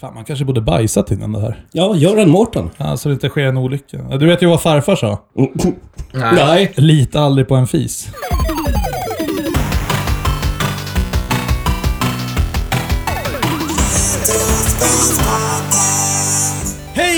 Fan, man kanske borde bajsa till den här. Ja, gör en Mårten. Ja, så det inte sker en olycka. Du vet ju vad farfar sa. Nej. Lita aldrig på en fis.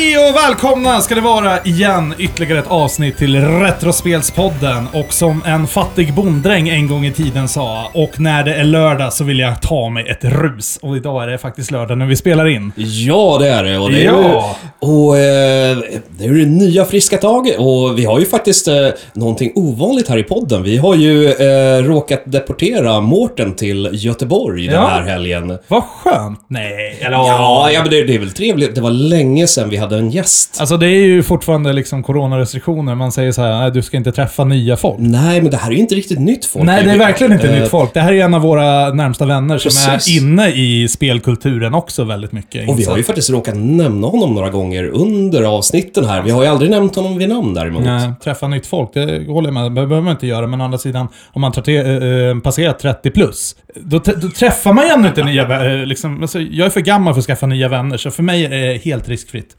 Hej och välkomna ska det vara igen ytterligare ett avsnitt till Retrospelspodden. Och som en fattig bonddräng en gång i tiden sa, och när det är lördag så vill jag ta mig ett rus. Och idag är det faktiskt lördag när vi spelar in. Ja, det är det. Och det är Ja. ju, och, eh, det är ju nya friska tag. Och vi har ju faktiskt eh, någonting ovanligt här i podden. Vi har ju eh, råkat deportera Mårten till Göteborg den Ja. här helgen. Vad skönt! Nej, eller Ja, ja men det, det är väl trevligt. Det var länge sedan vi hade en gäst. Alltså det är ju fortfarande liksom coronarestriktioner. Man säger så här, nej du ska inte träffa nya folk. Nej, men det här är ju inte riktigt nytt folk. Nej, det är verkligen inte Eh, nytt folk. Det här är en av våra närmsta vänner som Precis. är inne i spelkulturen också väldigt mycket. Och vi har ju faktiskt råkat nämna honom några gånger under avsnitten här. Vi har ju aldrig nämnt honom vid namn däremot. Nej, träffa nytt folk, det håller jag med. Det behöver man inte göra. Men å andra sidan, om man tar äh, passerat 30 plus, då, då träffar man ju ändå inte nya. Liksom, alltså, jag är för gammal för att skaffa nya vänner, så för mig är det helt riskfritt.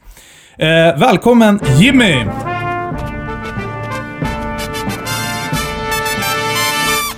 Eh, välkommen Jimmy!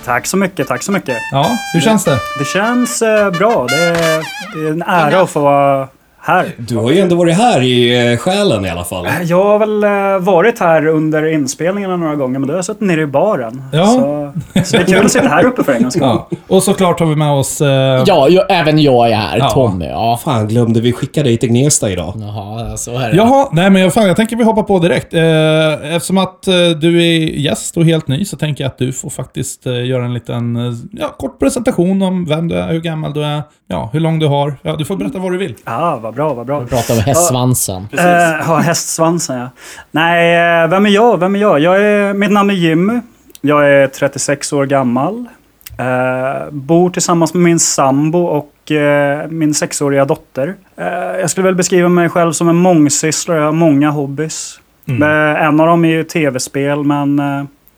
Tack så mycket, tack så mycket. Ja, hur känns det? Det känns eh, bra. Det är, det är en ära att få vara här. Du har ju ändå varit här i eh, själen i alla fall. Jag har väl eh, varit här under inspelningarna några gånger, men då har jag suttit nere i baren. Ja. Så, så det är kul att sitta här uppe för en gångs skull. Ja. Och såklart har vi med oss... Eh, Ja, jag, även jag är här. Ja. Tommy, ja. Fan, glömde vi skicka dig till Gnesta idag? Jaha, så är det. Jaha, nej men jag, fan, jag tänker vi hoppar på direkt. Eh, eftersom att eh, du är gäst och helt ny så tänker jag att du får faktiskt eh, göra en liten eh, ja, kort presentation om vem du är, hur gammal du är, ja, hur lång du har. Ja, du får berätta vad du vill. Ja, vad bra, vad bra. Vi pratar om hästsvansen. Eh, Ja, hästsvansen ja. Nej, eh, vem är jag? Vem är jag? jag är, mitt namn är Jimmy. Jag är 36 år gammal. Eh, bor tillsammans med min sambo och eh, min sexåriga dotter. Eh, jag skulle väl beskriva mig själv som en mångsysslare. Jag har många hobbys. Mm. Eh, en av dem är ju tv-spel, men...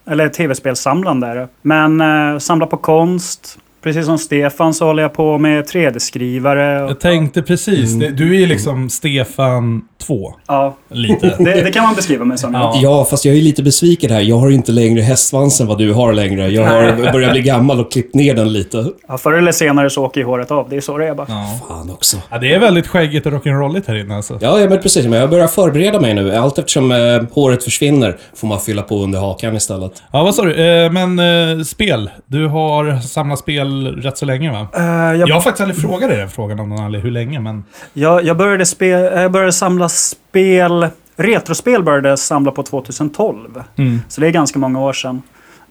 Eller tv-spelssamlande är det. Men samlar på konst. Precis som Stefan så håller jag på med 3D-skrivare. Och, Jag tänkte precis, det, du är liksom Stefan 2, ja, lite. det, det kan man beskriva mig som. Ja. Ja, fast jag är lite besviken här. Jag har inte längre hästsvansen vad du har längre. Jag har börjat bli gammal och klippt ner den lite. Ja, förr eller senare så åker ju håret av. Det är så det är bara. Ja. Fan också. ja, det är väldigt skäggigt och rock'n'rolligt här inne alltså. Ja, ja, men precis. Men jag börjar förbereda mig nu. Allt eftersom eh, håret försvinner får man fylla på under hakan istället. Ja, vad sa du? Eh, men eh, spel. Du har samlat spel rätt så länge va? Eh, jag, Jag har faktiskt aldrig frågat dig den frågan om någon anledning, hur länge, men... jag, jag, började spe, eh, jag började samla spel... Retrospel började jag samla på 2012. Mm. Så det är ganska många år sedan.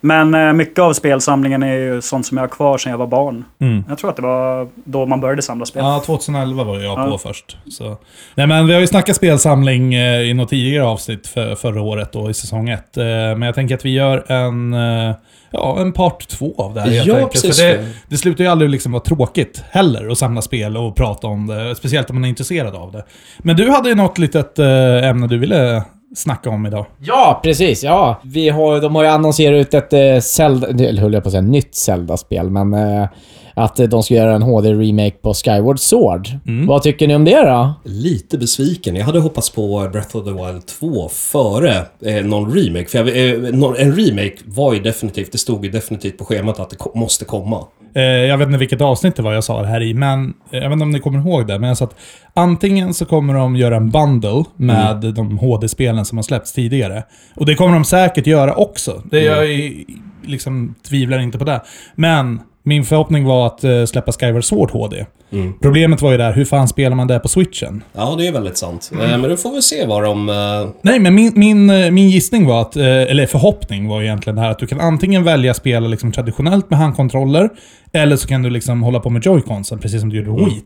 Men eh, mycket av spelsamlingen är ju sånt som jag har kvar sedan jag var barn. Mm. Jag tror att det var då man började samla spel. Ja, 2011 var jag på Ja. först. Så. Nej, men vi har ju snackat spelsamling eh, i något tidigare avsnitt för, förra året då, i säsong 1. Eh, men jag tänker att vi gör en, eh, ja, en part 2 av det här helt Ja, enkelt. precis. För det, det slutar ju aldrig liksom vara tråkigt heller att samla spel och prata om det. Speciellt om man är intresserad av det. Men du hade ju något litet ämne du ville snacka om idag. Ja, precis. Ja. Vi har, de har ju annonserat ut ett eh, Zelda... Eller höll jag på att säga nytt Zelda-spel, men... Eh, att eh, de ska göra en HD-remake på Skyward Sword. Mm. Vad tycker ni om det då? Lite besviken. Jag hade hoppats på Breath of the Wild 2 före eh, någon remake. För jag, eh, någon, en remake var ju definitivt, det stod ju definitivt på schemat att det ko- måste komma. Eh, jag vet inte vilket avsnitt det var jag sa det här i, men eh, jag vet inte om ni kommer ihåg det. Men jag sa att antingen så kommer de göra en bundle med de HD-spelen som har släppts tidigare. Och det kommer de säkert göra också. Det jag i- liksom tvivlar inte på det. Men min förhoppning var att eh, släppa Skyward Sword HD. Mm. Problemet var ju där, hur fan spelar man det på switchen? Ja, det är väldigt sant. Eh, men då får vi se vad de... Eh, Nej, men min, min, eh, min gissning var att, eh, eller förhoppning var egentligen det här att du kan antingen välja spela liksom traditionellt med handkontroller, eller så kan du liksom hålla på med joyconsen, precis som du gjorde Mm. med Wii.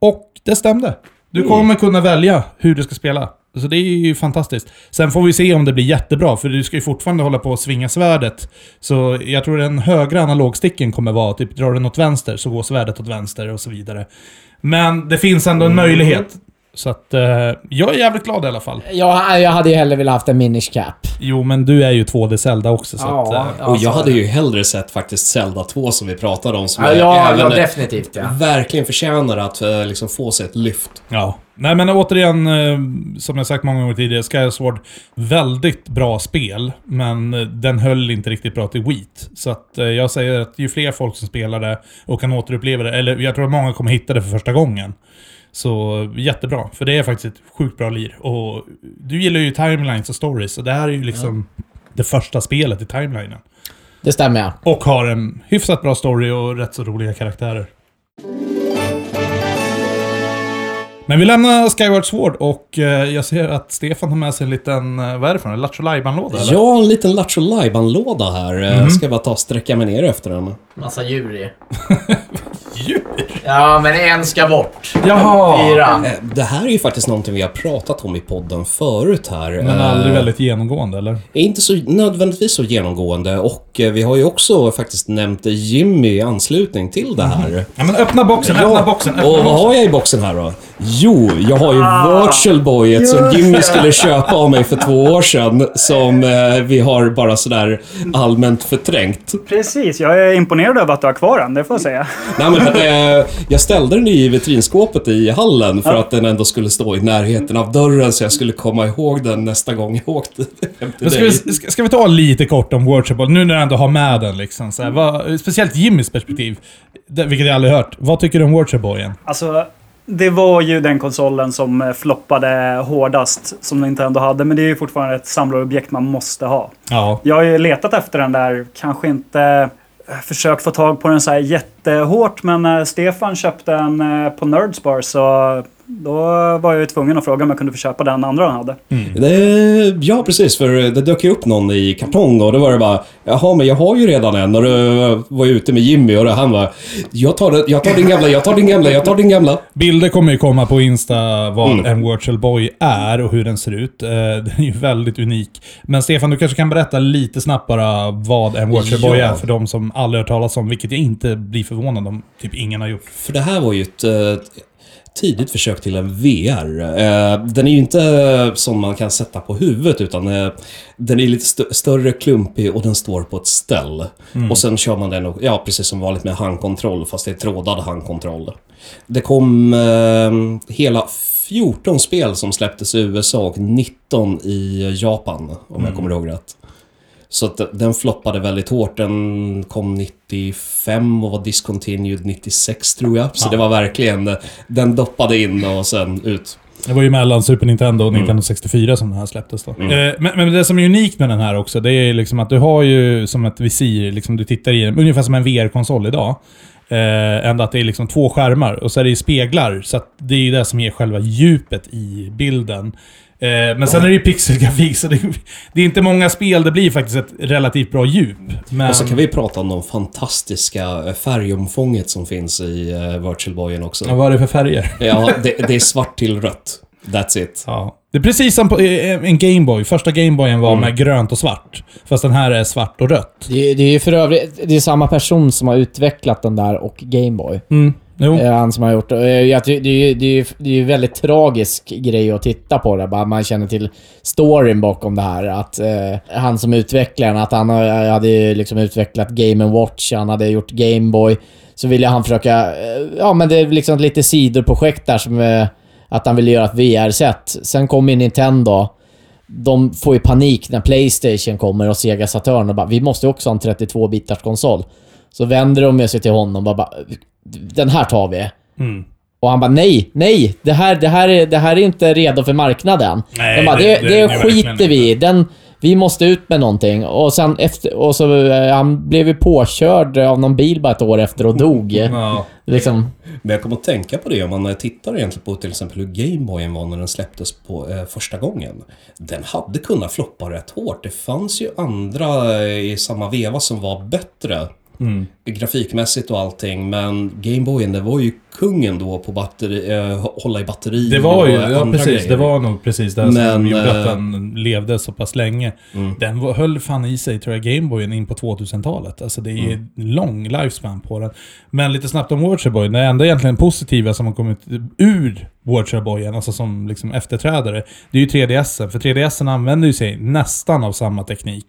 Och det stämde. Du kommer kunna välja hur du ska spela. Så det är ju fantastiskt. Sen får vi se om det blir jättebra, för du ska ju fortfarande hålla på och svinga svärdet. Så jag tror den högra analogsticken kommer vara, typ drar den åt vänster så går svärdet åt vänster och så vidare. Men det finns ändå en möjlighet. Så att eh, jag är jävligt glad i alla fall. Ja, jag hade ju hellre velat haft en Minish Cap. Jo, men du är ju 2D Zelda också, så att... Eh, ja, Och jag hade ju hellre sett faktiskt Zelda 2 som vi pratade om, som Ja, är ja, ja, även definitivt ja. verkligen förtjänar att eh, liksom få sig ett lyft. Ja. Nej men återigen, eh, som jag sagt många gånger tidigare, Skyward, väldigt bra spel, men eh, den höll inte riktigt bra till Wheat. Så att eh, jag säger att ju fler folk som spelar det och kan återuppleva det, eller jag tror att många kommer hitta det för första gången. Så jättebra, för det är faktiskt ett sjukt bra lir. Och du gillar ju timelines och stories, och det här är ju liksom det första spelet i timelinen. Det stämmer ja. Och har en hyfsat bra story och rätt så roliga karaktärer. Men vi lämnar Skyward Sword och eh, jag ser att Stefan har med sig en liten, eh, vad är det för en Lattjo Lajban-låda eller? Har en liten Lattjo Lajban-låda här. Mm. Ska jag bara ta och sträcka mig ner efter den. Massa djur i. Djur! Ja, men en ska bort. Jaha! Fyra. Eh, Det här är ju faktiskt någonting vi har pratat om i podden förut här. Men aldrig Eh, väldigt genomgående eller? är inte så nödvändigtvis så genomgående och eh, vi har ju också faktiskt nämnt Jimmy i anslutning till det här. Ja men öppna boxen, öppna boxen, öppna Och vad boxen. har jag i boxen här då? Jo, jag har ju Virtual Boyet som Jimmy skulle köpa av mig för två år sedan. Som eh, vi har bara sådär allmänt förträngt. Precis, jag är imponerad över att du har kvar den, det får jag säga. Nej men eh, jag ställde den i vitrinskåpet i hallen för att den ändå skulle stå i närheten av dörren så jag skulle komma ihåg den nästa gång jag åkte hem till Men ska, vi, dig. ska, ska vi ta lite kort om Worshipable, nu när du ändå har med den liksom. Så här, vad, speciellt Jimmys perspektiv, det, vilket jag aldrig hört. Vad tycker du om Worshipboyen? Alltså, det var ju den konsolen som eh, floppade hårdast som Nintendo hade, men det är ju fortfarande ett samlarobjekt man måste ha. Ja. Jag har ju letat efter den där, kanske inte Eh, försökt få tag på den så här jättehårt, men när Stefan köpte den eh, på Nerdspar så då var jag ju tvungen att fråga om jag kunde få köpa den andra han hade. Det, ja, precis. För det dök ju upp någon i kartong och då var det bara Jaha, men jag har ju redan en. Och då var jag ute med Jimmy och då han var jag tar, jag tar din gamla, jag tar din gamla, jag tar din gamla. Bilder kommer ju komma på Insta vad Mm. en Virtual Boy är och hur den ser ut. Eh, Den är ju väldigt unik. Men Stefan, du kanske kan berätta lite snabbt bara vad en Virtual Boy Ja. är för de som aldrig hört talas om, vilket jag inte blir förvånad om typ ingen har gjort. För det här var ju ett eh, tidigt försök till en VR. Eh, den är ju inte som man kan sätta på huvudet utan eh, den är lite st- större, klumpig och den står på ett ställ. Och sen kör man den, och, ja precis som vanligt med handkontroll fast det är trådad handkontroll. Det kom eh, hela 14 spel som släpptes i USA och 19 i Japan om jag kommer ihåg rätt. Så att den floppade väldigt hårt. Den kom 95 och var discontinued 96 tror jag. Så Ja. det var verkligen... Den doppade in och sen ut. Det var ju mellan Super Nintendo och Mm. Nintendo 64 som den här släpptes då. Eh, Men, men det som är unikt med den här också, det är liksom att du har ju som ett visir, liksom du tittar i den, ungefär som en VR-konsol idag. Eh, ända att det är liksom två skärmar och så är det ju speglar. Så det är ju det som ger själva djupet i bilden. Eh, men sen är det ju pixelgrafik, så det, det är inte många spel det blir faktiskt ett relativt bra djup. Men, Och så kan vi prata om de fantastiska eh, färgomfånget som finns i uh, Virtual Boyen också. Ja, vad är det för färger? Ja, det, det är svart till rött. That's it. Ja. Det är precis som på eh, en Gameboy. Första Gameboyen var med grönt och svart. Fast den här är svart och rött. Det, är- det är ju för övrigt det är samma person som har utvecklat den där och Gameboy. Mm. Jo. Eh, han som har gjort det. Eh, jag Det är ju det är, det är ju väldigt tragisk grej att titta på det. Bara man känner till storyn bakom det här. Att eh, han som utvecklaren, att han eh, hade ju liksom utvecklat Game Watch, han hade gjort Gameboy. Så ville han försöka... Ja, men det är liksom lite sidoprojekt där som... Eh, att han ville göra ett VR-set. Sen kom ju Nintendo. De får ju panik när Playstation kommer och Sega Saturn och bara “Vi måste också ha en 32-bitars konsol”. Så vänder de sig till honom och bara, “Den här tar vi”. Mm. Och han bara nej, nej, det här, det här, är, det här är inte redo för marknaden. Nej, De bara, det- det, det- det, skiter vi i. Den, vi måste ut med någonting. Och sen efter, och så, eh, han blev ju påkörd av någon bil bara ett år efter och dog. Ja. Liksom, Men jag kommer att tänka på det om man tittar egentligen på till exempel hur Gameboyen var när den släpptes på eh, första gången. Den hade kunnat floppa rätt hårt. Det fanns ju andra eh, i samma veva som var bättre. Mm. Grafikmässigt och allting, men Gameboyen det var ju kungen då på batteri, eh, hålla i batteri Det var ju, ja precis. grejer. Det var nog precis det som Men, gjorde att eh, den levde så pass länge. Mm. Den var, höll fan i sig, tror jag, Gameboyen in på 2000-talet. Alltså det är Mm. lång lifespan på den. Men lite snabbt om Watcherboy. Det enda egentligen positiva som har kommit ur Watcher-bojen, alltså som liksom efterträdare, det är ju 3DS. För 3DS använder ju sig nästan av samma teknik.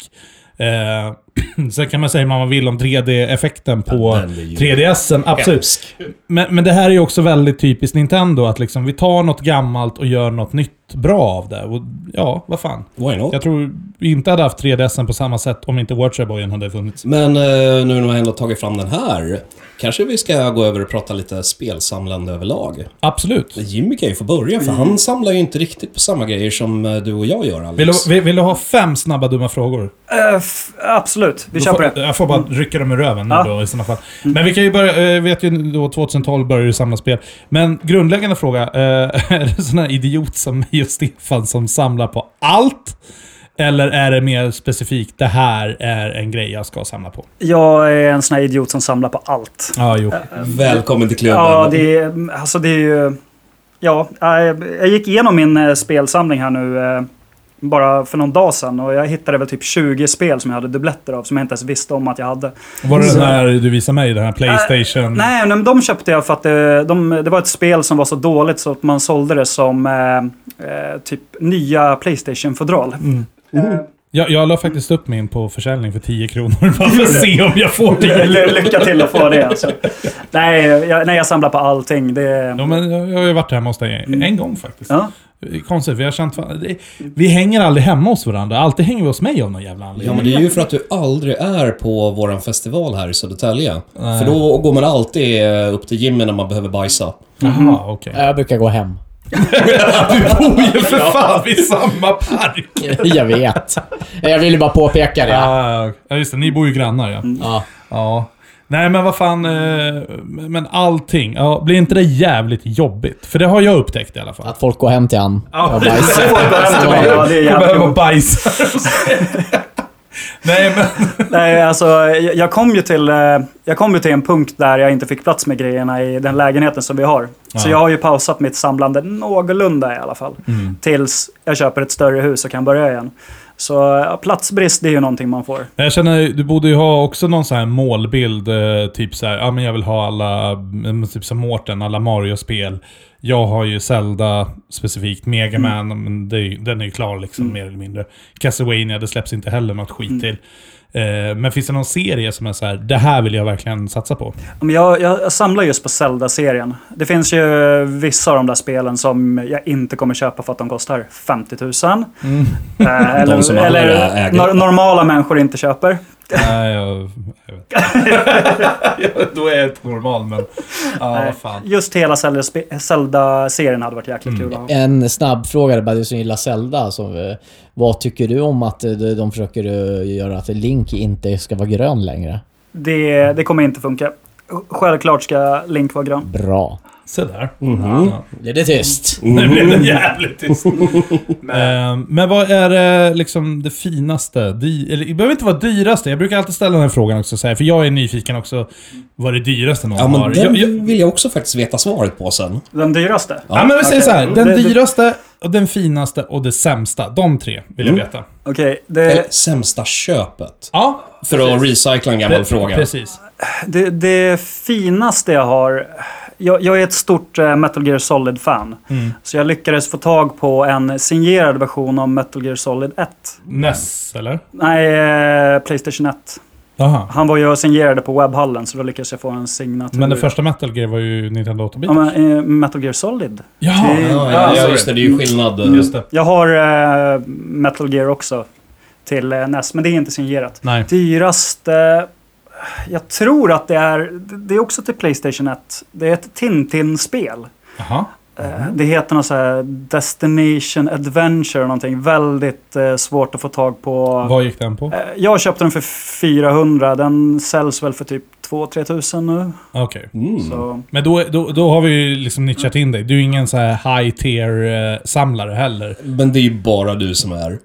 Eh, sen kan man säga vad man vill om 3D-effekten på Ja, den är ju 3DS. Absolut. Hemsk. Men, men det här är ju också väldigt typiskt Nintendo, att liksom vi tar något gammalt och gör något nytt bra av det. Och ja, vad fan. Why not? Jag tror vi inte hade haft 3DS på samma sätt om inte Watcher-bojen hade funnits. Men eh, nu när vi ändå tagit fram den här, kanske vi ska gå över och prata lite spelsamlande överlag. Absolut. Jimmy kan ju få börja, för han samlar ju inte riktigt på samma grejer som eh, du och jag gör, Alex. Vill du, vill, vill du ha fem snabba dumma frågor? Eh, f- absolut, vi kör på det. Jag får bara rycka dem ur röven nu Ja. då i sådana fall. Men vi kan ju börja, jag vet ju då 2012 började du samla spel. Men grundläggande fråga, eh, är sån här idiot som mig och Stefan som samlar på allt? Eller är det mer specifikt, det här är en grej jag ska samla på? Jag är en sån här idiot som samlar på allt. Ja, jo. Välkommen till klubben. Ja, det är, alltså det är ju... Ja, jag, gick igenom min eh, spelsamling här nu eh, bara för någon dag sedan och jag hittade väl typ 20 spel som jag hade dubbletter av som jag inte ens visste om att jag hade. Var det Så- den här du visade mig, den här Playstation? Nej, men de köpte jag för att det, de, det var ett spel som var så dåligt så att man sålde det som eh, eh, typ nya Playstation-fodral. Mm. Eh, Jag, jag la faktiskt upp min på försäljning för 10 kronor bara för att se om jag får det. ly- lycka till att få det alltså. Nej, jag, nej, jag samlar på allting. Det, Ja, men jag, jag har ju varit hemma hos dig en gång faktiskt. ja. Konstigt, vi har känt... det- Vi hänger aldrig hemma hos varandra. Alltid hänger vi hos mig av någon jävla Ja, anledning. men det är ju för att du aldrig är på våran festival här i Södertälje. Nej. För då går man alltid upp till Jimmy när man behöver bajsa. Jaha, okej. Jag brukar gå hem. Du bor ju för fan vid samma park! Jag vet. Jag ville bara påpeka det. Ja, ja, just det. Ni bor ju grannar ja. Ja. Ja. Nej men vad fan, eh, men allting. Ja, blir inte det jävligt jobbigt? För det har jag upptäckt i alla fall. Att folk går hem till han Ja, och bajsar. Går ja, det är Kommer jävligt hem och bajsar. Nej men... Nej, alltså jag kom ju till, eh, jag kom ju till en punkt där jag inte fick plats med grejerna i den lägenheten som vi har. Så Ja. jag har ju pausat mitt samlande någorlunda i alla fall. Mm. Tills jag köper ett större hus och kan börja igen. Så ja, platsbrist, det är ju någonting man får. Jag känner, du borde ju ha också någon sån här målbild, eh, typ så här, ja men jag vill ha alla, mm, typ som Mårten, alla Mario-spel. Jag har ju Zelda, specifikt Mega Man, men det är, den är ju klar liksom mer eller mindre. Castlevania, det släpps inte heller något skit till. Eh, men finns det någon serie som är så här, det här vill jag verkligen satsa på? Men jag, jag, samlar just på Zelda-serien. Det finns ju vissa av de där spelen som jag inte kommer köpa för att de kostar 50 000. Eh, eller eller normala människor inte köper. Nej, jag, jag vet Då är jag inte normal, men... Ja, Nej, fan. Just hela Zelda- Zelda-serien hade varit jäkligt Mm. kul att ha. En snabb fråga, bara du som gillar Zelda. Så, eh, vad tycker du om att eh, de försöker eh, göra att Link inte ska vara grön längre? Det, det kommer inte funka. Självklart ska Link vara grön. Bra. Så där. Mhm. Ja. Det är det tyst. Nu blev det jävligt tyst. men, men vad är det, liksom det finaste? Dy, eller, det behöver inte vara dyraste. Jag brukar alltid ställa den här frågan också, så här, för jag är nyfiken också. Vad är det dyraste någon Ja, men har? den Jag, jag, vill jag också faktiskt veta svaret på sen. Den dyraste? ja, men vi säger okej. så här. Den Det- det- dyraste, och den finaste och det sämsta. De tre vill jag Mm. veta. Okej, Eller det, sämsta köpet. Ja. För att recycla en gammal Pre- fråga. Precis. det, det finaste jag har... Jag, jag är ett stort eh, Metal Gear Solid-fan. Mm. Så jag lyckades få tag på en signerad version av Metal Gear Solid 1. NES, eller? Nej, eh, Playstation 1. Jaha. Han var ju och signerade på webbhallen så då lyckades jag få en signatur. Men det första Metal Gear var ju Nintendo 8-bit. Ja, men, eh, Metal Gear Solid. Jaha! Det- Ja, Ja, ja, sorry. just det. Det är ju skillnad. eh, Just det. Jag har eh, Metal Gear också till eh, NES, men det är inte signerat. Nej. Dyraste... Jag tror att det är... Det är också till Playstation 1. Det är ett Tintin-spel. Eh, Det heter något så här Destination Adventure någonting. Väldigt eh, svårt att få tag på. Vad gick den på? Eh, Jag köpte den för 400. Den säljs väl för typ 2-3 tusen nu. Okej. Mm. Så. Men då, då, då har vi ju liksom nischat in dig. Du är ingen så här high tier eh, samlare heller. Men det är ju bara du som är...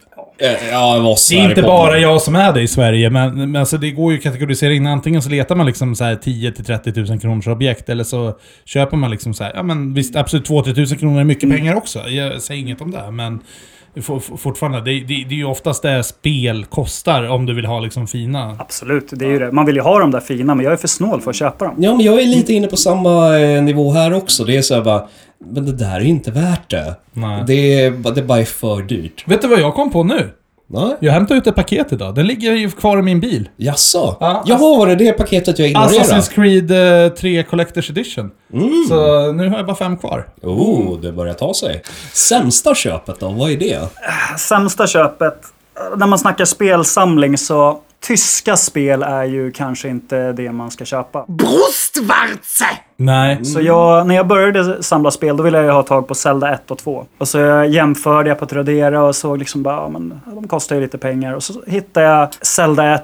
Eh, Ja, Det är här i inte bara jag som är det i Sverige, men, men alltså det går ju att kategorisera in. Antingen så letar man liksom så här 10 till 30 000 kronors objekt, eller så köper man liksom så här, ja men visst absolut 2-3 000 kronor är mycket pengar också. Jag säger inget om det, men fortfarande, det, det, det är ju oftast det spel kostar om du vill ha liksom fina... Absolut, det är ju det. Man vill ju ha de där fina, men jag är för snål för att köpa dem. Ja, men jag är lite inne på samma eh, nivå här också. Det är så här bara, men det där är inte värt det. Nej. Det är, det är bara för dyrt. Vet du vad jag kom på nu? Nej? Jag hämtade ut ett paket idag. Den ligger ju kvar i min bil. Jaså? Ja, Jaha, var det det paketet jag ignorerade? Assassin's Creed eh, 3 Collector's Edition. Mm. Så nu har jag bara fem kvar. Oh, det börjar ta sig. Sämsta köpet då? Vad är det? Sämsta köpet. När man snackar spelsamling så... Tyska spel är ju kanske inte det man ska köpa. Nej. Så jag, när jag började samla spel, då ville jag ju ha tag på Zelda 1 och 2. Och så jämförde jag på Tradera och såg liksom bara, ja, men de kostar ju lite pengar. Och så hittade jag Zelda 1.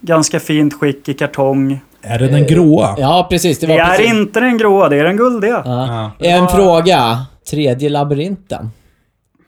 Ganska fint skick i kartong. Är det den gråa? Ja, precis. Det Det var är precis. inte den gråa, det är den guldiga. Ja. Ja. En fråga. Tredje labyrinten.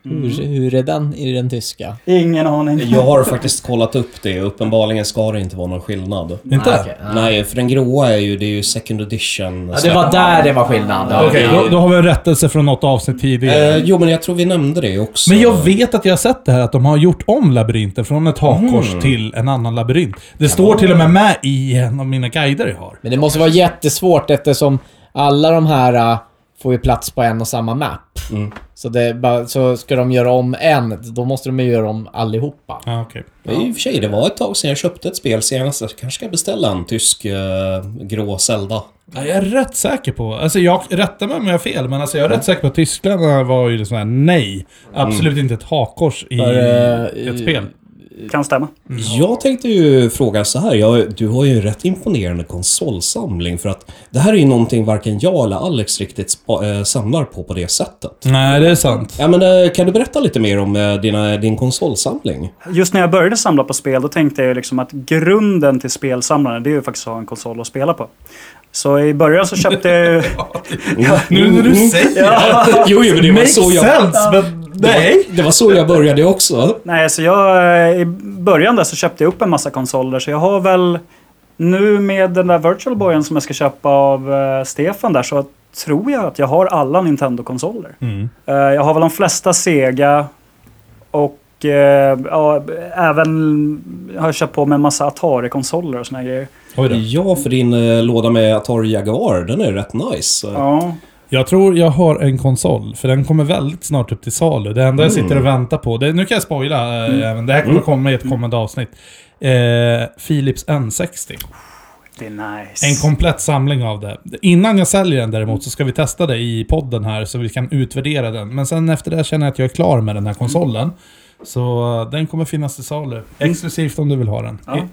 Hur, hur är den i den tyska? Ingen aning. Jag har faktiskt kollat upp det. Uppenbarligen ska det inte vara någon skillnad. Inte? Ah, okej. Ah. Nej, för den gråa är ju, det är ju second edition. Ja, det var där det var skillnad. Ja, Okej, ja. då, då har vi en rättelse från något avsnitt tidigare. Eh, jo, men jag tror vi nämnde det också. Men jag vet att jag har sett det här att de har gjort om labyrinten från ett hakkors till en annan labyrint. Det står till och med med i en av mina guider jag har. Men det måste vara jättesvårt eftersom alla de här äh, får ju plats på en och samma map. Mm. Så, det så ska de göra om en, då måste de ju göra om allihopa. Ja, okej. Men I och för sig, det var ett tag sedan jag köpte ett spel senast. Jag kanske ska beställa en tysk eh, grå Zelda. Ja, Jag är rätt säker på, alltså jag rättar mig om jag har fel, men alltså jag är rätt säker på att tyskarna var ju sån här nej. Absolut inte ett hakkors i För, ett spel. Kan stämma. Jag tänkte ju fråga så här. Jag, du har ju en rätt imponerande konsolsamling för att det här är ju någonting varken jag eller Alex riktigt spa, eh, samlar på på det sättet. Nej, det är sant. Ja, men eh, kan du berätta lite mer om eh, dina, din konsolsamling? Just när jag började samla på spel, då tänkte jag liksom att grunden till spelsamlande, det är ju faktiskt att ha en konsol att spela på. Så i början så köpte jag ju... Nu när du säger Ja. Jo, jo, men det var Makes så jag... sense, men nej. Det var så jag började också. Nej, så jag... eh, I början där så köpte jag upp en massa konsoler, så jag har väl... Nu med den där Virtual Boyen som jag ska köpa av eh, Stefan där, så tror jag att jag har alla Nintendo-konsoler. Mm. Eh, jag har väl de flesta Sega och eh, ja, även har jag köpt på mig en massa Atari-konsoler och såna grejer. Oj då. Ja, för din eh, låda med Atari Jaguar, den är rätt nice. Ja. Jag tror jag har en konsol, för den kommer väldigt snart upp till salu. Det enda jag Mm. sitter och väntar på, det, nu kan jag spoila eh, även, det här kommer komma i ett kommande avsnitt. Eh, Philips N60. Det är nice. En komplett samling av det. Innan jag säljer den däremot så ska vi testa det i podden här så vi kan utvärdera den. Men sen efter det känner jag att jag är klar med den här konsolen. Så eh, den kommer finnas till salu. Exklusivt om du vill ha den. Ja.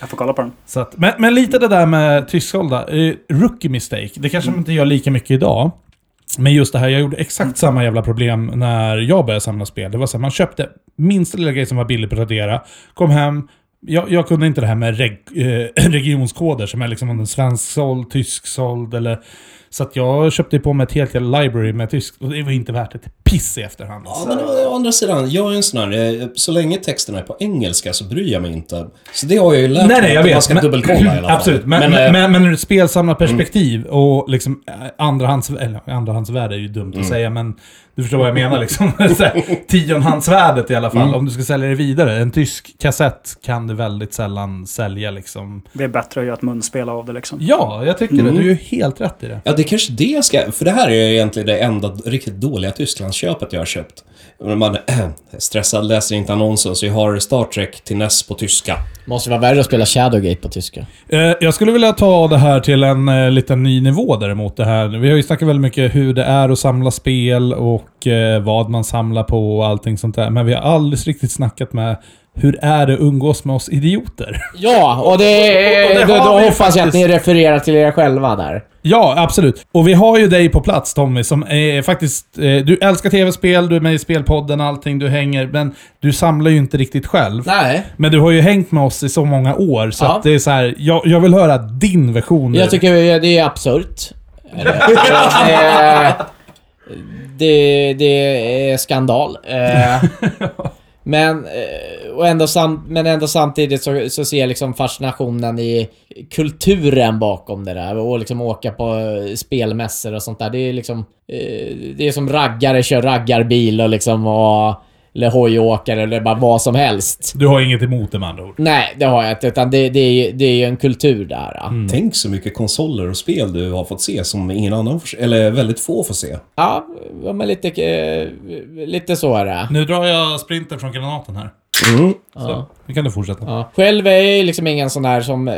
Jag får kolla på den. Så att, men, men lite det där med tysksålda. Eh, rookie mistake. Det kanske man inte gör lika mycket idag. Men just det här, jag gjorde exakt samma jävla problem när jag började samla spel. Det var så här, man köpte minsta lilla grej som var billig på Tradera, kom hem, jag, jag kunde inte det här med reg, eh, regionskoder som är liksom om den svensk såld, tysk såld eller... Så att jag köpte på mig ett helt jävla library med tysk och det var inte värt ett piss i efterhand. Ja, men å andra sidan, jag är en sån här, eh, så länge texterna är på engelska så bryr jag mig inte. Så det har jag ju lärt Nej, mig, nej, jag vet. man ska men- dubbelkolla i alla fall. Absolut, men, men, eh, Mm. men, men ur ett spelsamlarperspektiv och liksom eh, andrahands... Eller andrahandsvärde är ju dumt Mm. att säga, men du förstår vad jag menar liksom. Tionhandsvärdet i alla fall, Mm. om du ska sälja det vidare. En tysk kassett kan du väldigt sällan sälja liksom. Det är bättre att göra ett munspel av det liksom. Ja, jag tycker det. Mm. Du är ju helt rätt i det. Ja, det är kanske det jag ska... För det här är egentligen det enda riktigt dåliga Tysklandsköpet jag har köpt. Man äh, stressad, läser inte annonsen, så jag har Star Trek till NES på tyska. Måste vara värre att spela Shadowgate på tyska. Eh, jag skulle vilja ta det här till en eh, liten ny nivå däremot. Det här. Vi har ju snackat väldigt mycket hur det är att samla spel och eh, vad man samlar på och allting sånt där. Men vi har aldrig riktigt snackat med hur är det att umgås med oss idioter? Ja, och det, Och det då, då hoppas jag att ni refererar till er själva där. Ja, absolut. Och vi har ju dig på plats Tommy, som är faktiskt... Eh, du älskar tv-spel, du är med i spelpodden, allting, du hänger, men du samlar ju inte riktigt själv. Nej. Men du har ju hängt med oss i så många år, så Ja. att det är så här, jag, jag vill höra din version. Jag tycker det är absurt. Eh, det, det är skandal. Eh, Men, eh, och ändå sam, men ändå samtidigt så, så ser jag liksom fascinationen i kulturen bakom det där. Och liksom åka på eh, spelmässor och sånt där. Det är liksom... Det är som raggare kör raggarbil och liksom och... eller hojåkare eller bara vad som helst. Du har inget emot det med andra ord? Nej, det har jag inte. Utan det, det, är, ju- det är ju en kultur där. ja. Tänk så mycket konsoler och spel du har fått se som ingen annan får eller väldigt få får se. Ja, ja, men lite, eh, lite så är det. Nu drar jag sprinten från granaten här. Mm. Så, nu kan du fortsätta. Ja. Själv är jag ju liksom ingen sån där som... eh,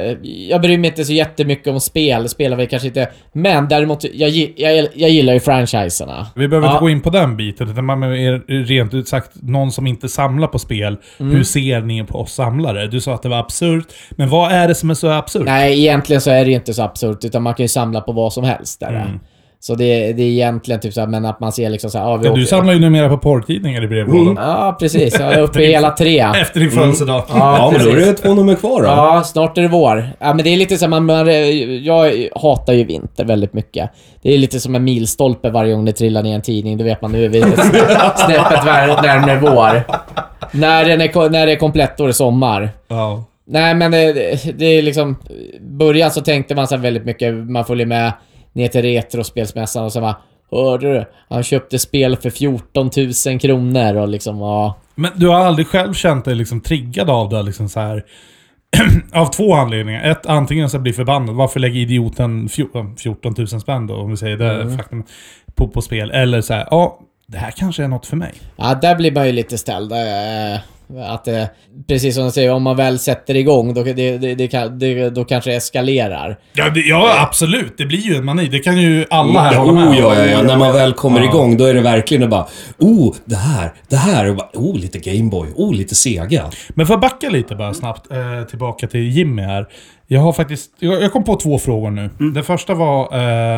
Jag bryr mig inte så jättemycket om spel. Spelar vi kanske inte... Men däremot, jag, jag, jag gillar ju franchiserna. Vi behöver Ja. inte gå in på den biten, utan man är rent ut sagt någon som inte samlar på spel. Mm. Hur ser ni på oss samlare? Du sa att det var absurt, men vad är det som är så absurt? Nej, egentligen så är det inte så absurt. Utan man kan ju samla på vad som helst där. Mm. Så det, det är egentligen typ såhär, men att man ser liksom såhär... Ja, vi Ja, du samlar ju numera på porrtidningar i brevlådan. Ja, precis. Jag är uppe i hela tre. Efter din födelsedag. Ja, men då är det två nummer kvar då. Ja, snart är det vår. Ja, men det är lite så här, man, man, jag hatar ju vinter väldigt mycket. Det är lite som en milstolpe varje gång det trillar ner en tidning. Då vet man nu är vi snäppet närmare vår. När, den är, när det är komplett, då är det sommar. Ja. Nej, men det, det- det är liksom... början så tänkte man så här väldigt mycket, man följer med ner till Retrospelsmässan och så bara Hörde du? Han köpte spel för 14 000 kronor och liksom, ja... Men du har aldrig själv känt dig liksom triggad av det? Liksom så här, av två anledningar. Ett, antingen så blir förbannad. Varför lägger idioten fjo- 14 000 spänn då, om vi säger det Mm. faktum, på, på spel? Eller så här, ja, det här kanske är något för mig. Ja, där blir man ju lite ställd. Eh, Att det, precis som du säger, om man väl sätter igång, då, det, det, det, då kanske det eskalerar. Ja, det, ja, absolut. Det blir ju en mani. Det kan ju alla här Ja, hålla med oh, ja, ja, ja. När man väl kommer Ja. igång, då är det verkligen bara Oh, det här, det här. Och bara, oh, lite Gameboy. Oh, lite Sega. Men för att backa lite bara snabbt eh, tillbaka till Jimmy här. Jag har faktiskt... Jag, jag kom på två frågor nu. Den första var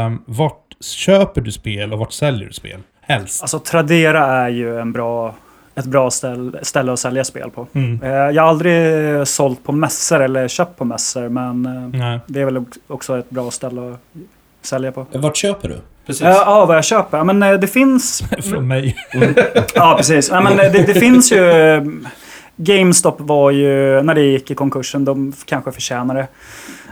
eh, vart köper du spel och vart säljer du spel? Helst. Alltså Tradera är ju en bra, ett bra ställ, ställe att sälja spel på. Mm. Eh, Jag har aldrig sålt på mässor eller köpt på mässor, men eh, Nej. det är väl också ett bra ställe att sälja på. Vart köper du? Precis. Ja, vad jag köper? Men eh, det finns... Från mig. Ja, precis. Ja, men eh, det, det finns ju... eh, GameStop var ju, när det gick i konkursen, de kanske förtjänar det.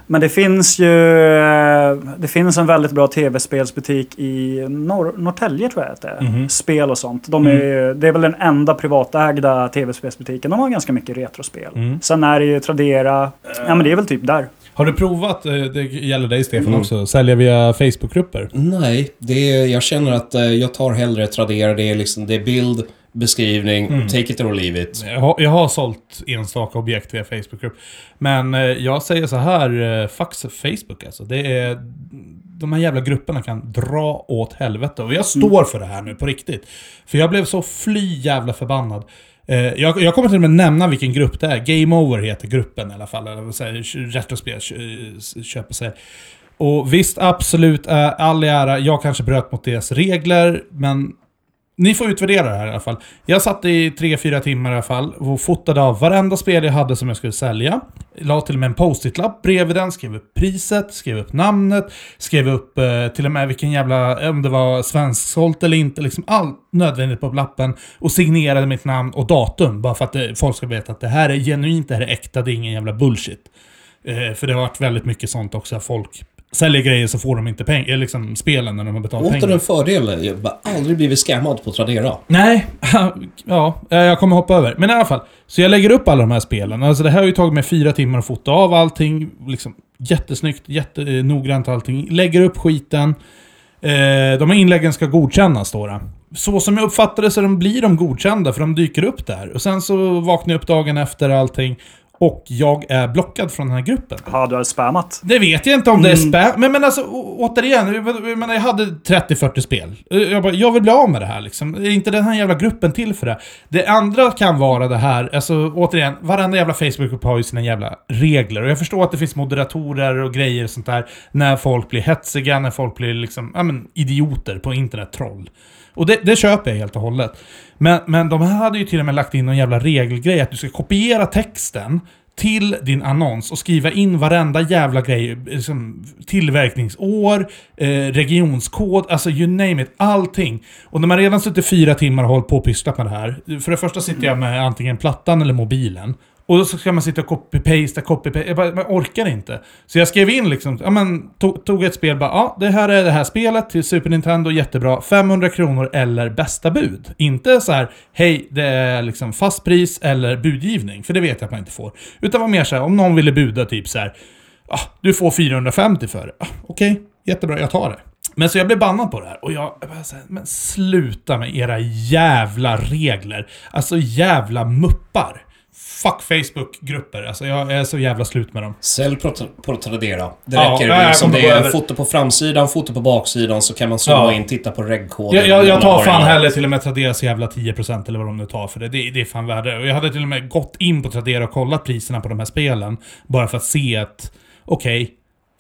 Men det finns ju... eh, Det finns en väldigt bra tv-spelsbutik i Norr, Norrtälje tror jag att det är. Mhm. Spel och sånt. De är, ju- Det är väl den enda privatägda tv-spelsbutiken. De har ganska mycket retrospel. Mm. Sen är det ju Tradera. Ja, men det är väl typ där. Har du provat, eh, det gäller dig Stefan Mm. också, sälja via Facebookgrupper? Nej, det är, jag känner att eh, jag tar hellre Tradera. Det är liksom, det är bild, beskrivning, Mm. take it or leave it. Jag har, jag har sålt enstaka objekt via Facebookgrupp. Men eh, jag säger så här, eh, fuck Facebook alltså. Det är, de här jävla grupperna kan dra åt helvete. Och jag står för det här nu på riktigt. För jag blev så fly jävla förbannad. Eh, jag, jag kommer till och med nämna vilken grupp det är. Game Over heter gruppen i alla fall. Eller vad säger Retrospel, kö- köp och visst, absolut, all ära. Jag kanske bröt mot deras regler, men ni får utvärdera det här i alla fall. Jag satt i 3-4 timmar i alla fall och fotade av varenda spel jag hade som jag skulle sälja. La till och med en post-it-lapp bredvid den, skrev upp priset, skrev upp namnet, skrev upp eh, till och med vilken jävla, om det var svensksålt eller inte, liksom allt nödvändigt på lappen. Och signerade mitt namn och datum, bara för att det, folk ska veta att det här är genuint, det här är äkta, det är ingen jävla bullshit. Eh, för det har varit väldigt mycket sånt också, folk säljer grejer så får de inte pengar, liksom spelen när de har betalat pengar. Åter en fördel. Jag har aldrig blivit scammad på Tradera. Nej, ja, jag kommer hoppa över. Men i alla fall. Så jag lägger upp alla de här spelen. Alltså det här har ju tagit mig fyra timmar att fota av allting. Liksom jättesnyggt, jättenoggrant allting. Lägger upp skiten. Eh, de här inläggen ska godkännas står det. Så som jag uppfattar det så de blir de godkända för de dyker upp där. Och sen så vaknar jag upp dagen efter allting. Och jag är blockad från den här gruppen. Ja, du har spammat. Det vet jag inte om det är spam. Men, men alltså återigen, jag, menar, jag hade 30-40 spel. Jag, bara, jag vill bli av med det här liksom. Är inte den här jävla gruppen till för det? Det andra kan vara det här, alltså återigen, varenda jävla Facebook har ju sina jävla regler. Och jag förstår att det finns moderatorer och grejer och sånt där. När folk blir hetsiga, när folk blir liksom, ja men idioter på internet, troll. Och det, det köper jag helt och hållet. Men, men de här hade ju till och med lagt in någon jävla regelgrej att du ska kopiera texten till din annons och skriva in varenda jävla grej. Liksom, tillverkningsår, eh, regionskod, alltså you name it. Allting. Och när man redan suttit fyra timmar och hållit på och pysslat med det här. För det första sitter jag med antingen plattan eller mobilen. Och då ska man sitta och copy-pasta, copy-pasta. Jag, bara, jag orkar inte. Så jag skrev in liksom, ja men tog, tog ett spel bara, ja det här är det här spelet till Super Nintendo, jättebra. 500 kronor eller bästa bud. Inte så här, hej det är liksom fast pris eller budgivning. För det vet jag att man inte får. Utan var mer så här, om någon ville buda typ så här, ah, du får 450 för det. Ah, Okej, jättebra, jag tar det. Men så jag blev bannad på det här och jag, jag bara så här, men sluta med era jävla regler. Alltså jävla muppar. Fuck Facebook-grupper. Alltså jag är så jävla slut med dem. Sälj på, Tradera. Det Ja, räcker. ja, liksom, det är foto på framsidan, foto på baksidan, så kan man zooma Ja. in, titta på regkoden. Jag, jag, jag tar det fan är. hellre till och med Traderas jävla 10% eller vad de nu tar för det. Det, det är fan värre. Och jag hade till och med gått in på Tradera och kollat priserna på de här spelen. Bara för att se att, okej,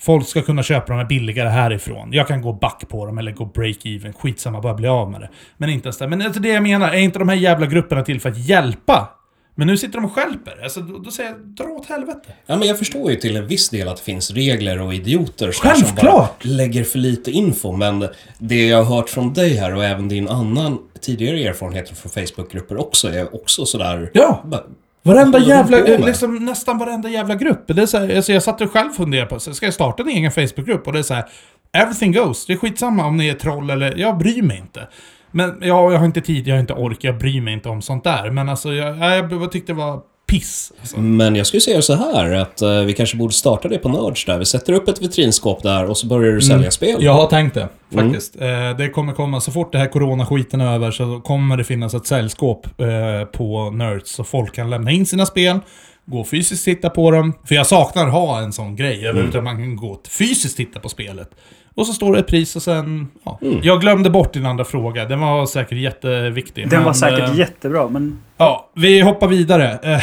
folk ska kunna köpa de här billigare härifrån. Jag kan gå back på dem eller gå break-even. Skitsamma, bara bli av med det. Men inte ens det. Men alltså det jag menar, är inte de här jävla grupperna till för att hjälpa? Men nu sitter de och stjälper. Alltså, då, då säger jag, dra åt helvete. Ja, men jag förstår ju till en viss del att det finns regler och idioter som bara lägger för lite info. Men det jag har hört från dig här och även din annan tidigare erfarenheter från Facebookgrupper också är också sådär... Ja. Bara, Varenda jävla, liksom, nästan varenda jävla grupp. Det är så här, alltså jag satt och själv funderade på, så ska jag starta en egen Facebookgrupp? Och det är så här, everything goes. Det är skitsamma om ni är troll eller, jag bryr mig inte. Men ja, jag har inte tid, jag har inte ork, jag bryr mig inte om sånt där. Men alltså, jag, jag, jag tyckte det var piss. Alltså. Men jag skulle säga så här att eh, vi kanske borde starta det på Nerds där. Vi sätter upp ett vitrinskåp där och så börjar du sälja spel. Jag har tänkt det, Mm. faktiskt. Eh, det kommer komma, så fort det här coronaskiten är över så kommer det finnas ett säljskåp eh, på Nerds. Så folk kan lämna in sina spel, gå fysiskt titta på dem. För jag saknar att ha en sån grej, överhuvudtaget att man kan gå och fysiskt titta på spelet. Och så står det ett pris och sen... Ja. Jag glömde bort din andra fråga, den var säkert jätteviktig. Den men, var säkert eh, jättebra, men Ja, vi hoppar vidare. Eh,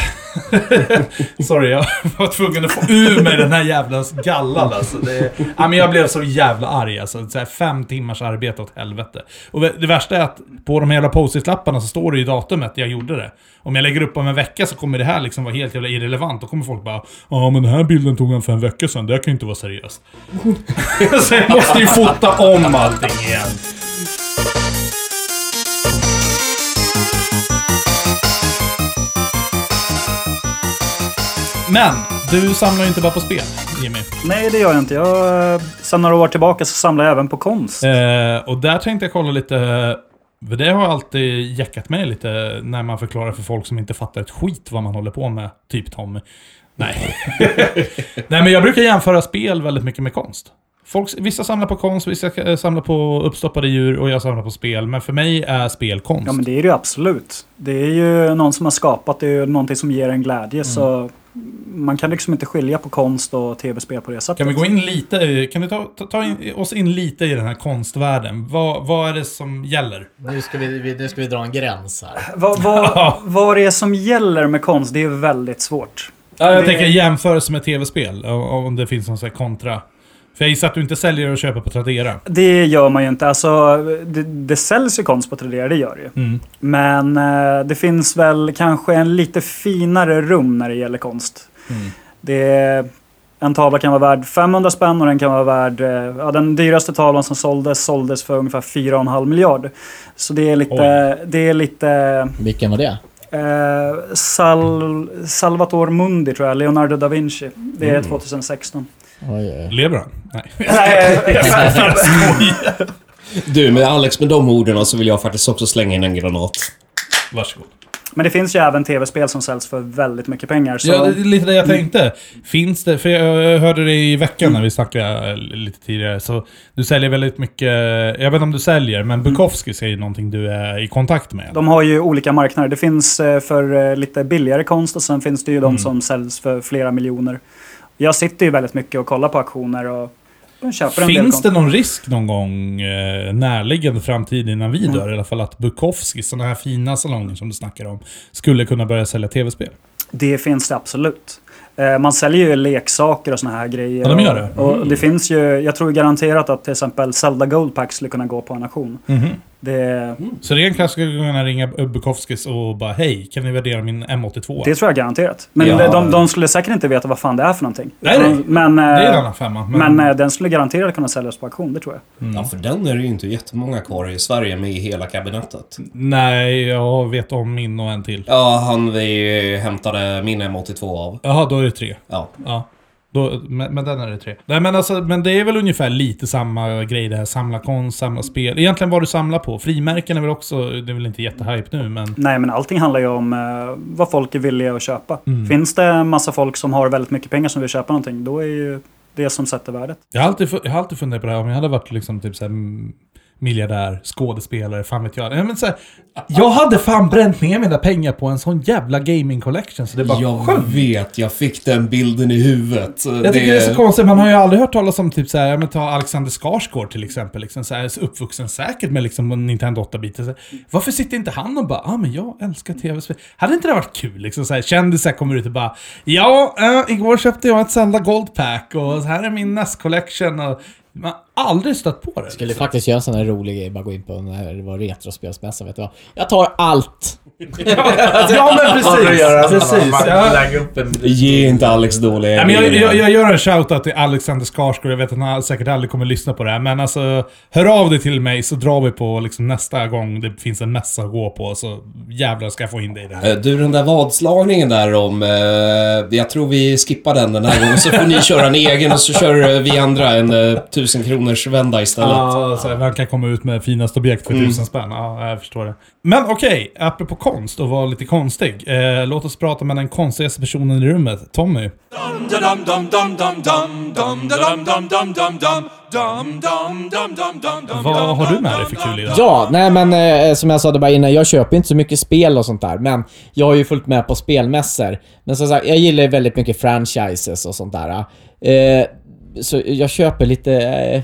sorry, jag var tvungen att få ur mig den här jävla gallan alltså. Det, ja, men jag blev så jävla arg alltså. Så här, fem timmars arbete åt helvete. Och det värsta är att på de här jävla post-it-lapparna så står det ju datumet jag gjorde det. Om jag lägger upp om en vecka så kommer det här liksom vara helt jävla irrelevant. Då kommer folk bara Ja men den här bilden tog han för en vecka sedan, det här kan ju inte vara seriöst. så jag måste ju fota om allting igen. Men, du samlar ju inte bara på spel, Jimmy. nej det gör jag inte. Jag, eh, sen några år tillbaka så samlar jag även på konst. Eh, och där tänkte jag kolla lite... För det har alltid jäckat mig lite när man förklarar för folk som inte fattar ett skit vad man håller på med. Typ Tommy. Nej. Nej men jag brukar jämföra spel väldigt mycket med konst. Folk, vissa samlar på konst, vissa eh, samlar på uppstoppade djur och jag samlar på spel. Men för mig är spel konst. Ja men det är det ju absolut. Det är ju någon som har skapat det, är ju någonting som ger en glädje. Så man kan liksom inte skilja på konst och tv-spel på det sättet. Kan vi gå in lite, i- kan du ta, ta, ta in, oss in lite i den här konstvärlden? Vad, vad är det som gäller? Nu ska vi, vi, nu ska vi dra en gräns här. Vad, vad, vad det är som gäller med konst, det är väldigt svårt. Ja, jag Det- tänker jämförelse med tv-spel, om det finns någon sån här kontra. För jag gissar att du inte säljer och köper på Tradera. Det gör man ju inte. Alltså, det, det säljs ju konst på Tradera, det gör det ju. Mm. Men eh, det finns väl kanske en lite finare rum när det gäller konst. Mm. Det en tavla kan vara värd 500 spänn och den kan vara värd... eh, Ja, den dyraste tavlan som såldes såldes för ungefär 4,5 miljard. Så det är lite... Det är lite Vilken var det? eh, Sal, Salvator Mundi tror jag, Leonardo da Vinci. Det är 2016. Oj, oj. Lever han? Nej. Du, med Alex, med de orden så vill jag faktiskt också slänga in en granat. Varsågod. Men det finns ju även tv-spel som säljs för väldigt mycket pengar. Så Ja, det är lite det jag tänkte. Finns det, för jag hörde det i veckan när vi snackade lite tidigare, så du säljer väldigt mycket, jag vet inte om du säljer, men Bukowskis är ju någonting du är i kontakt med. De har ju olika marknader. Det finns eh, för eh, lite billigare konst och sen finns det ju Mm. de som säljs för flera miljoner. Jag sitter ju väldigt mycket och kollar på auktioner och köper en Finns det någon risk någon gång eh, närliggande framtid innan vi dör i alla fall att Bukowskis, sådana här fina salonger som du snackar om, skulle kunna börja sälja tv-spel? Det finns det absolut. Eh, Man säljer ju leksaker och såna här grejer. Ja, de gör det. Och, och det finns ju, jag tror garanterat att till exempel Zelda Gold Pack skulle kunna gå på en auktion. Mhm. Det, Så det är en klassiker att kunna ringa Bukowskis och bara hej, kan ni värdera min M82? det tror jag garanterat. Men Ja. de, de, skulle säkert inte veta vad fan det är för någonting. Nej, nej. Men, det är en eh, annan femma. men, eh, den skulle garanterat kunna säljas på auktion, det tror jag. Mm. Ja, för den är det ju inte jättemånga kvar i Sverige med i hela kabinettet. Nej, jag vet om min och en till. Ja, han vi hämtade min M82 av. Jaha, då är det tre. Ja. Ja. Då, men, men den är det tre. Nej men alltså, men det är väl ungefär lite samma grej det här. Samla konst, samla spel. Egentligen vad du samlar på. Frimärken är väl också, det är väl inte jättehype nu men... Nej, men allting handlar ju om eh, vad folk är villiga att köpa. Mm. Finns det massa folk som har väldigt mycket pengar som vill köpa någonting, då är ju det som sätter värdet. Jag har alltid, jag har alltid funderat på det här, om jag hade varit liksom typ såhär mm, miljardär, skådespelare, fan vet jag. Ja, men så här, jag hade fan bränt ner mina pengar på en sån jävla gaming collection så det bara Jag sjönk. vet, jag fick den bilden i huvudet. Jag tycker det är så konstigt, man har ju aldrig hört talas om typ såhär, ja men ta Alexander Skarsgård till exempel, liksom så här, uppvuxen säkert med liksom en Nintendo 8-bit. Så, Varför sitter inte han och bara, ah, men jag älskar tv-spel. Hade inte det varit kul liksom såhär, kändisar kommer ut och bara, ja, äh, igår köpte jag ett Zelda Gold Pack och så här är min NES Collection och man aldrig stött på det. Skulle liksom. faktiskt göra en sån här rolig grej, bara gå in på när det var retrospelsmässa, vet du vad? Jag tar allt! ja men precis, precis. Ja. Ge inte Alex dåliga Ja, men jag, jag, jag gör en shoutout till Alexander Skarsgård. Jag vet att han säkert aldrig kommer lyssna på det här. Men alltså, hör av dig till mig så drar vi på liksom nästa gång det finns en mässa att gå på. Så jävlar ska jag få in dig i det här. Eh, Du, den där vadslagningen där om... Eh, jag tror vi skippar den den här gången, så får ni köra en egen och så kör vi andra en eh, tusen kronors vända istället. Ja, så man kan komma ut med finast objekt för tusen spänn. Ja, jag förstår det. Men okej, apropå konst och vara lite konstig. Eh, låt oss prata med den konstigaste personen i rummet, Tommy. Vad har du med dig för kul idag? Ja, nej men eh, som jag sa det bara innan, jag köper inte så mycket spel och sånt där. Men jag har ju följt med på spelmässor. Men som sagt, jag gillar ju väldigt mycket franchises och sånt där. Eh, så jag köper lite, eh,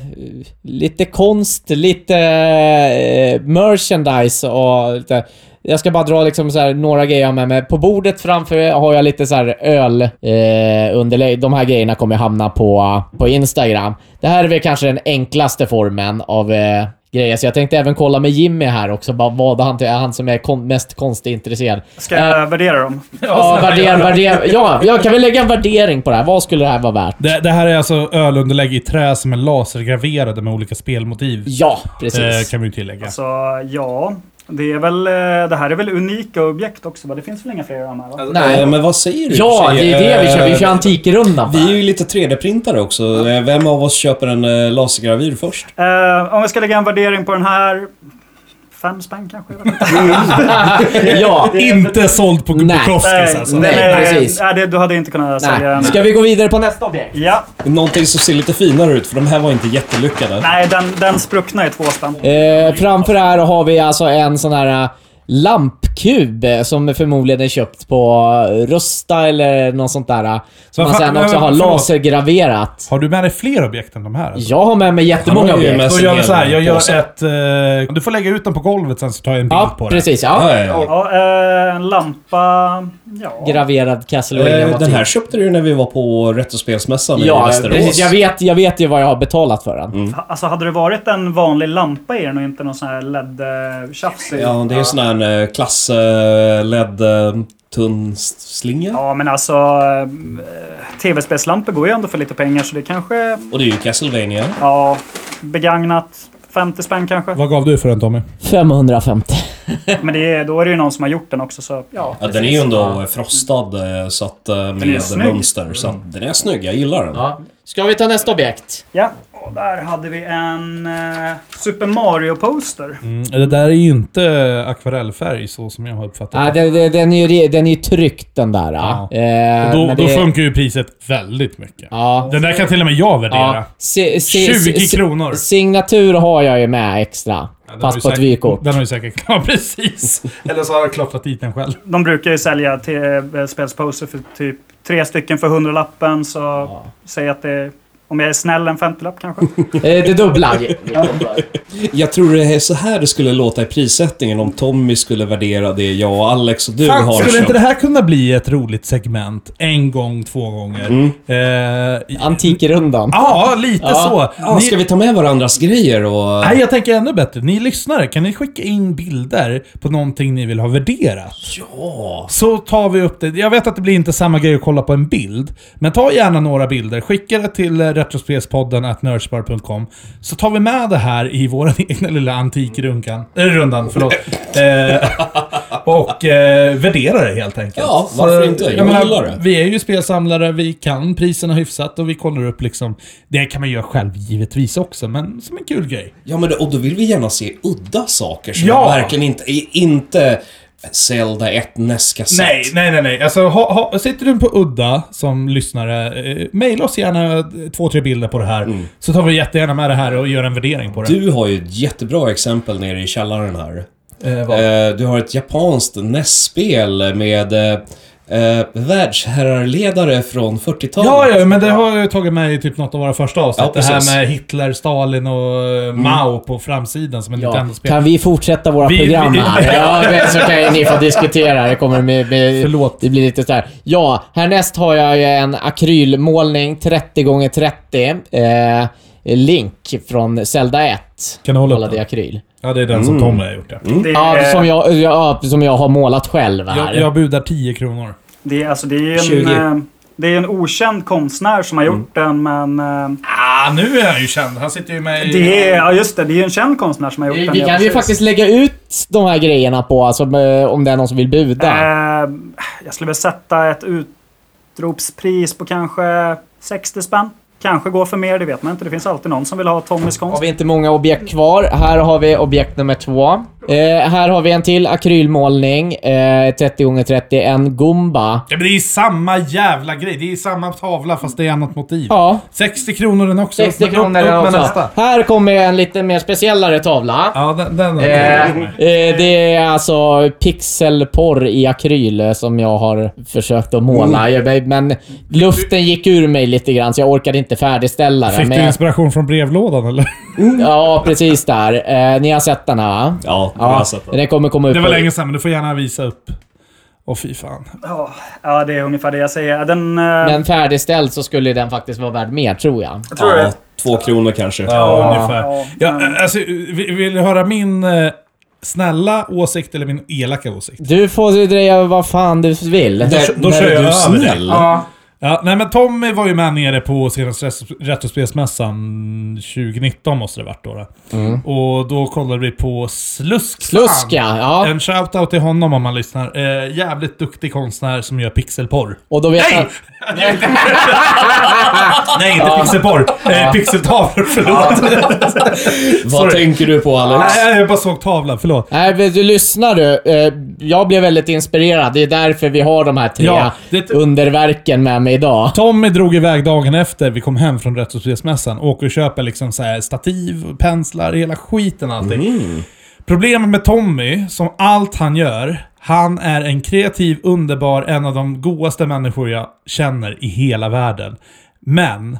lite konst, lite eh, merchandise och lite... Jag ska bara dra liksom så här några grejer jag har med mig. På bordet framför har jag lite så här öl eh, underlägg. De här grejerna kommer hamna på, på Instagram. Det här är väl kanske den enklaste formen av eh, grejer. Så jag tänkte även kolla med Jimmy här också. Bara vad han är han som är kon mest konstintresserad. Ska jag värdera dem? Ja, värdera, värdera. Ja, jag kan väl lägga en värdering på det här. Vad skulle det här vara värt? Det, det här är alltså ölunderlägg i trä som är lasergraverade med olika spelmotiv. Ja, Eh, precis. kan vi ju tillägga. Så ja, det är väl... eh, Det här är väl unika objekt också va? Det finns väl inga fler av de här va? Nej. Eh, Men vad säger du? Ja, det är det vi kör. Vi Eh, kör Antikrundan. Vi är ju lite 3D-printare också. Eh, Vem av oss köper en eh, lasergravyr först? Eh, om vi ska lägga en värdering på den här... Fem spänn kanske? Jag vet inte. ja. Inte såld på Nej. Bukowskis alltså. Nej, är- precis. Nej, det, du hade inte kunnat sälja den. Nej. Ska vi gå vidare på nästa objekt? Ja. Någonting som ser lite finare ut, för de här var inte jättelyckade. Nej, den, den spruckna är två spänn. Eh, framför här har vi alltså en sån här eh, lampkub eh, som förmodligen är köpt på Rusta eller något sånt där. eh, Som man sen också men har förlåt. lasergraverat. Har du med dig fler objekt än de här? Alltså? Jag har med mig jättemånga objekt. med Då gör vi så här, jag gör påse. ett... Eh, du får lägga ut den på golvet sen så tar jag en bild Ja, på precis. Ja, Ja. ja, ja. Ja, eh, en lampa... Ja. Graverad Castlevania Eh, Den här köpte du ju när vi var på Retrospelsmässan i Ja, Västerås. precis. Jag vet, jag vet ju vad jag har betalat för den. Alltså hade det varit en vanlig lampa i den och inte någon sån här LED-tjafs i? Ja, det är en sån här klass LED eh, tunn slinga. Ja, men alltså... eh, Tv-spelslampor går ju ändå för lite pengar så det kanske... Och det är ju Castlevania. Ja, begagnat. 50 spänn kanske. Vad gav du för den Tommy? 550. Men det är, då är det ju någon som har gjort den också så... Ja. Ja, den är ju ändå frostad eh, så att, eh, är med snygg. mönster. Så att den är snygg, jag gillar den. Ja. Ska vi ta nästa objekt? Ja, och där hade vi en eh, Super Mario-poster. Mm, det där är ju inte akvarellfärg så som jag har uppfattat Nej, det, det, den är ju den är ju tryckt den där. Ja. Eh, då, men då det- funkar ju priset väldigt mycket. Ja. Den där kan till och med jag värdera. ja. Se, se, 20 se- kronor. Signatur har jag ju med extra. Ja, fast på ett vykort. Den har ju säkert... Ja, precis. Eller så har jag klottrat dit den själv. De brukar ju sälja till spelsposter för typ tre stycken för hundralappen så säg att det är Om jag är snäll, en 50-lapp kanske. Eh, Det dubbla. Jag tror det är så här det skulle låta i prissättningen om Tommy skulle värdera det jag och Alex och du Fan, har skulle köpt. inte det här kunna bli ett roligt segment? En gång, två gånger. Mm. Eh, Antikrundan. Ja, lite Ja. så. Ja, Ni- ska vi ta med varandras grejer och... Nej, jag tänker ännu bättre. Ni lyssnare, kan ni skicka in bilder på någonting ni vill ha värderat? Ja. Så tar vi upp det. Jag vet att det blir inte samma grej att kolla på en bild. Men ta gärna några bilder. Skicka det till eh, retrospelspodden at nerdspar.com. Så tar vi med det här i vår egna lilla antikrunkan. Eller rundan, förlåt. eh, och eh, värderar det helt enkelt. Ja, varför Så, inte? Jag menar, gillar det. Vi är ju spelsamlare, vi kan priserna hyfsat och vi kollar upp liksom... Det kan man göra själv givetvis också, men som en kul grej. Ja, men det, och då vill vi gärna se udda saker som Ja. verkligen inte... Inte Zelda 1 NES-kassett. Nej, nej, nej, nej. Alltså, ha, ha, sitter du på udda som lyssnare, eh, mejla oss gärna eh, två, tre bilder på det här. Så tar vi jättegärna med det här och gör en värdering på det. Du har ju ett jättebra exempel nere i källaren här. Eh? Eh, du har ett japanskt NES-spel med eh, världsherrarledare från 40-talet. Ja, ja, men det har jag tagit med i typ något av våra första avsnitt. Ja, det här med Hitler, Stalin och eh, Mao på framsidan som en Ja, Nintendo-spel. kan vi fortsätta våra Vi- program vi- här? Ja, men så kan ju ni få diskutera. Det kommer med... med Förlåt. Det blir lite sådär. Ja, härnäst har jag ju en akrylmålning 30 x 30 eh, Link från Zelda 1. Kan du hålla upp Målad i den? akryl. Ja, det är den som Tommy har gjort, ja. Det Ja, är, som jag, ja, som jag har målat själv här. Jag, jag budar 10 kronor. det är, alltså, det är en, 20. eh, det är en okänd konstnär som har gjort den, men... eh, Ah, nu är han ju känd. Han sitter ju med i... Det är, ja just det, det är en känd konstnär som har gjort Vi, den. vi ja, kan ju precis. faktiskt lägga ut de här grejerna på, alltså, eh, om det är någon som vill buda. Eh, jag skulle väl sätta ett utropspris på kanske 60 spänn. Kanske går för mer, det vet man inte. Det finns alltid någon som vill ha Tommys konst. har vi inte många objekt kvar. Här har vi objekt nummer två. Eh, här har vi en till akrylmålning. Eh, 30 x 30 En Gumba. Ja, men det är samma jävla grej. Det är samma tavla fast det är annat motiv. Ja, 60 kronor den också. 60 Upp- kronor upp den också. nästa. Här kommer en lite mer speciellare tavla. Ja, den... den Eh, eh, det är alltså pixelporr i akryl eh, som jag har försökt att måla. Jag- Men luften gick ur mig lite grann så jag orkade inte färdigställa det. Fick du inspiration från brevlådan eller? ja, precis där. Eh, ni har sett den här va? Ja, Ja, den kommer komma upp. Det var länge sedan, men du får gärna visa upp. Åh fy fan. Ja, ja, det är ungefär det jag säger. Den... eh, Men färdigställd så skulle den faktiskt vara värd mer, tror jag. jag tror Ja, det. två kronor kanske. Ja, Ja, ungefär. ja, alltså, vill, du höra min eh, snälla åsikt eller min elaka åsikt? Du får dreja vad fan du vill. Där, då där kör jag du över det. snäll. Ja, Ja, nej men Tommy var ju med nere på senaste ret- Retrospelsmässan 2019 måste det varit då. då. Och då kollade vi på Slusk. Slusk ja. ja. En shoutout till honom om man lyssnar. Eh, jävligt duktig konstnär som gör pixelporr. Och då vet Nej! jag... Nej, inte pixelporr. Eh, pixeltavlor, förlåt. Vad tänker du på Alex? Nej, jag bara såg tavlan, förlåt. Nej, du lyssnar du. Eh, Jag blev väldigt inspirerad. Det är därför vi har de här tre Ja, underverken med mig idag. Tommy drog iväg dagen efter vi kom hem från Retrospelsmässan. Åker och köper liksom så här stativ, penslar, hela skiten allting. Problemet med Tommy, som allt han gör, han är en kreativ, underbar, en av de godaste människor jag känner i hela världen. Men,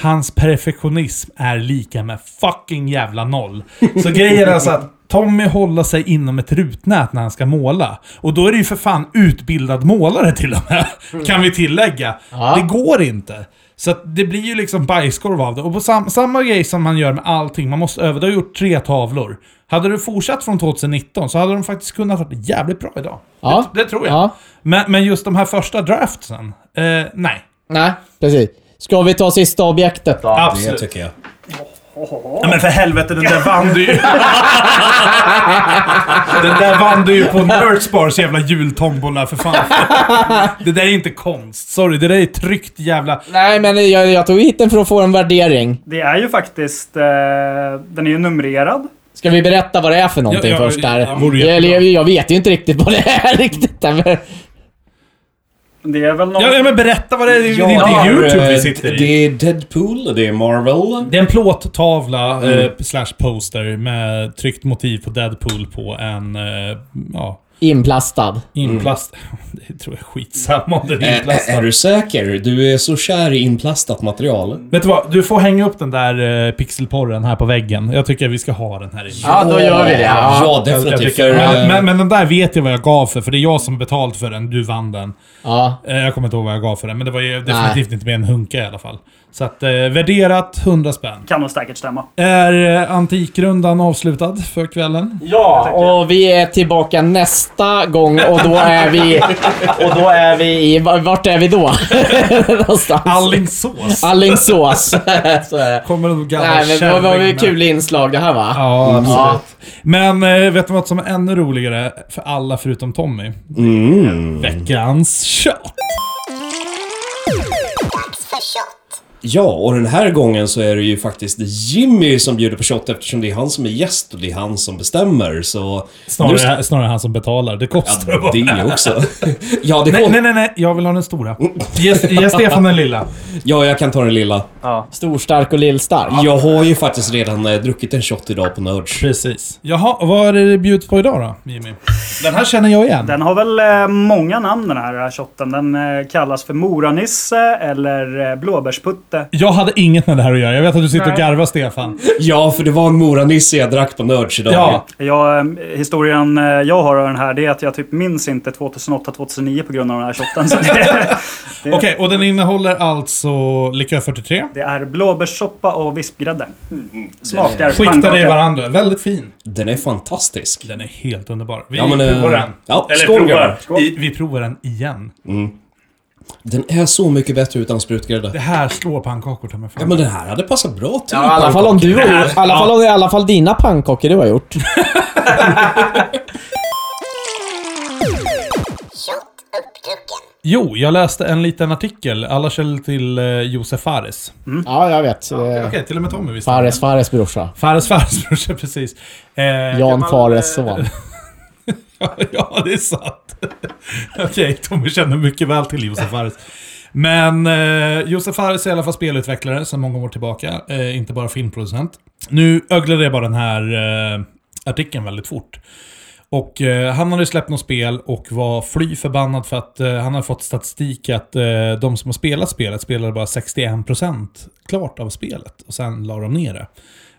hans perfektionism är lika med fucking jävla noll. Så grejen är så att Tommy håller sig inom ett rutnät när han ska måla. Och då är det ju för fan utbildad målare till och med. Kan vi tillägga. Ja. Det går inte. Så det blir ju liksom bajskorv av det. Och på sam samma grej som man gör med allting, man måste öva. Du har gjort tre tavlor. Hade du fortsatt från 2019 så hade de faktiskt kunnat vara jävligt bra idag. Ja. Det, det tror jag. Ja. Men, men just de här första draftsen, eh, nej. Nej, precis. Ska vi ta sista objektet då? Det Absolut. tycker jag. Ja, men för helvete, den där vann du ju. den där vann du ju på Nerdspars jävla jultombola för fan. det där är inte konst. Sorry, det där är tryckt jävla... Nej, men jag, jag tog hit den för att få en värdering. det är ju faktiskt... Eh, den är ju numrerad. Ska vi berätta vad det är för någonting Ja, ja, först där? ja, jag, jag vet ju inte riktigt vad det är riktigt. Men- Det är väl någon... Ja, ja, men berätta vad det är. Det är Ja, YouTube vi eh, sitter i. Det är Deadpool, det är Marvel. Det är en plåttavla, eh, slash poster, med tryckt motiv på Deadpool på en, eh, ja, Inplastad. Inplast... Det tror jag är skitsamma om den är inplastad. är du säker? Du är så kär i inplastat material. Vet du vad? Du får hänga upp den där eh, pixelporren här på väggen. Jag tycker vi ska ha den här inne. Ja, då gör vi det. Ja. Ja, Jag definitivt. tycker- men, eh, men, men den där vet jag vad jag gav för, för det är jag som betalt för den. Du vann den. Ja. Eh, Jag kommer inte ihåg vad jag gav för den, men det var ju definitivt inte mer än hunka i alla fall. Så att, eh, värderat 100 spänn. Kan nog säkert stämma. Är eh, Antikrundan avslutad för kvällen? Ja, och vi är tillbaka nästa gång och då är vi... Och då är vi i... Vart är vi då? Någonstans. Allingsås. Allingsås. Så är det. Kommer en gammal Nej, men det var, kärring ju med- kul inslag det här va? Ja, absolut. Men eh, vet du vad som är ännu roligare för alla förutom Tommy? mm. Veckans shot! Ja, och den här gången så är det ju faktiskt Jimmy som bjuder på shot eftersom det är han som är gäst och det är han som bestämmer. Så... Snarare, snarare han som betalar. Det kostar Ja, det också. Ja, det Nej, får... nej, nej, nej. Jag vill ha den stora. Ge, ge Stefan den lilla. ja, jag kan ta den lilla. Storstark och lillstark. Jag har ju faktiskt redan eh, druckit en shot idag på Nudge. Precis. Jaha, vad är det det bjuds på idag då, Jimmy? Den här känner jag igen. Den har väl eh, många namn den här shotten. Den eh, kallas för Moranisse eller eh, Blåbärsputte. Jag hade inget med det här att göra. Jag vet att du sitter och Nej. garvar, Stefan. Ja, för det var en Moranisse jag drack på Nudge idag. Ja. Jag, eh, historien eh, jag har av den här det är att jag typ minns inte 2008-2009 på grund av den här shotten. Okej, och den innehåller alltså likör 43. det är blåbärssoppa och vispgrädde. Smakar Skiktade i varandra. Väldigt fin. Den är fantastisk. Den är helt underbar. Vi Ja, men, eh, provar den. ja, Eller skål, provar. grabbar. I, vi provar den igen. Den är så mycket bättre utan sprutgrädde. Det här slår pannkakor ta mig fan. Ja, men den här hade passat bra till Ja, i alla fall om du har gjort, i alla fall, om, i alla fall dina pannkakor du har gjort. Jo, jag läste en liten artikel. Alla känner till eh, Josef Fares. Ja, jag vet. Okej, Eh, till och med Tommy visste Fares. Fares brorsa. Fares Fares brorsa, precis. Eh, Jan gammal, Fares eh, son. ja, det är sant. Okej, Tommy känner mycket väl till Josef Fares. Men eh, Josef Fares är i alla fall spelutvecklare sedan många år tillbaka. Eh, inte bara filmproducent. Nu öglade jag bara den här eh, artikeln väldigt fort. Och eh, han hade släppt något spel och var fly förbannad för att eh, han har fått statistik att eh, de som har spelat spelet spelade bara 61% klart av spelet. Och sen la de ner det.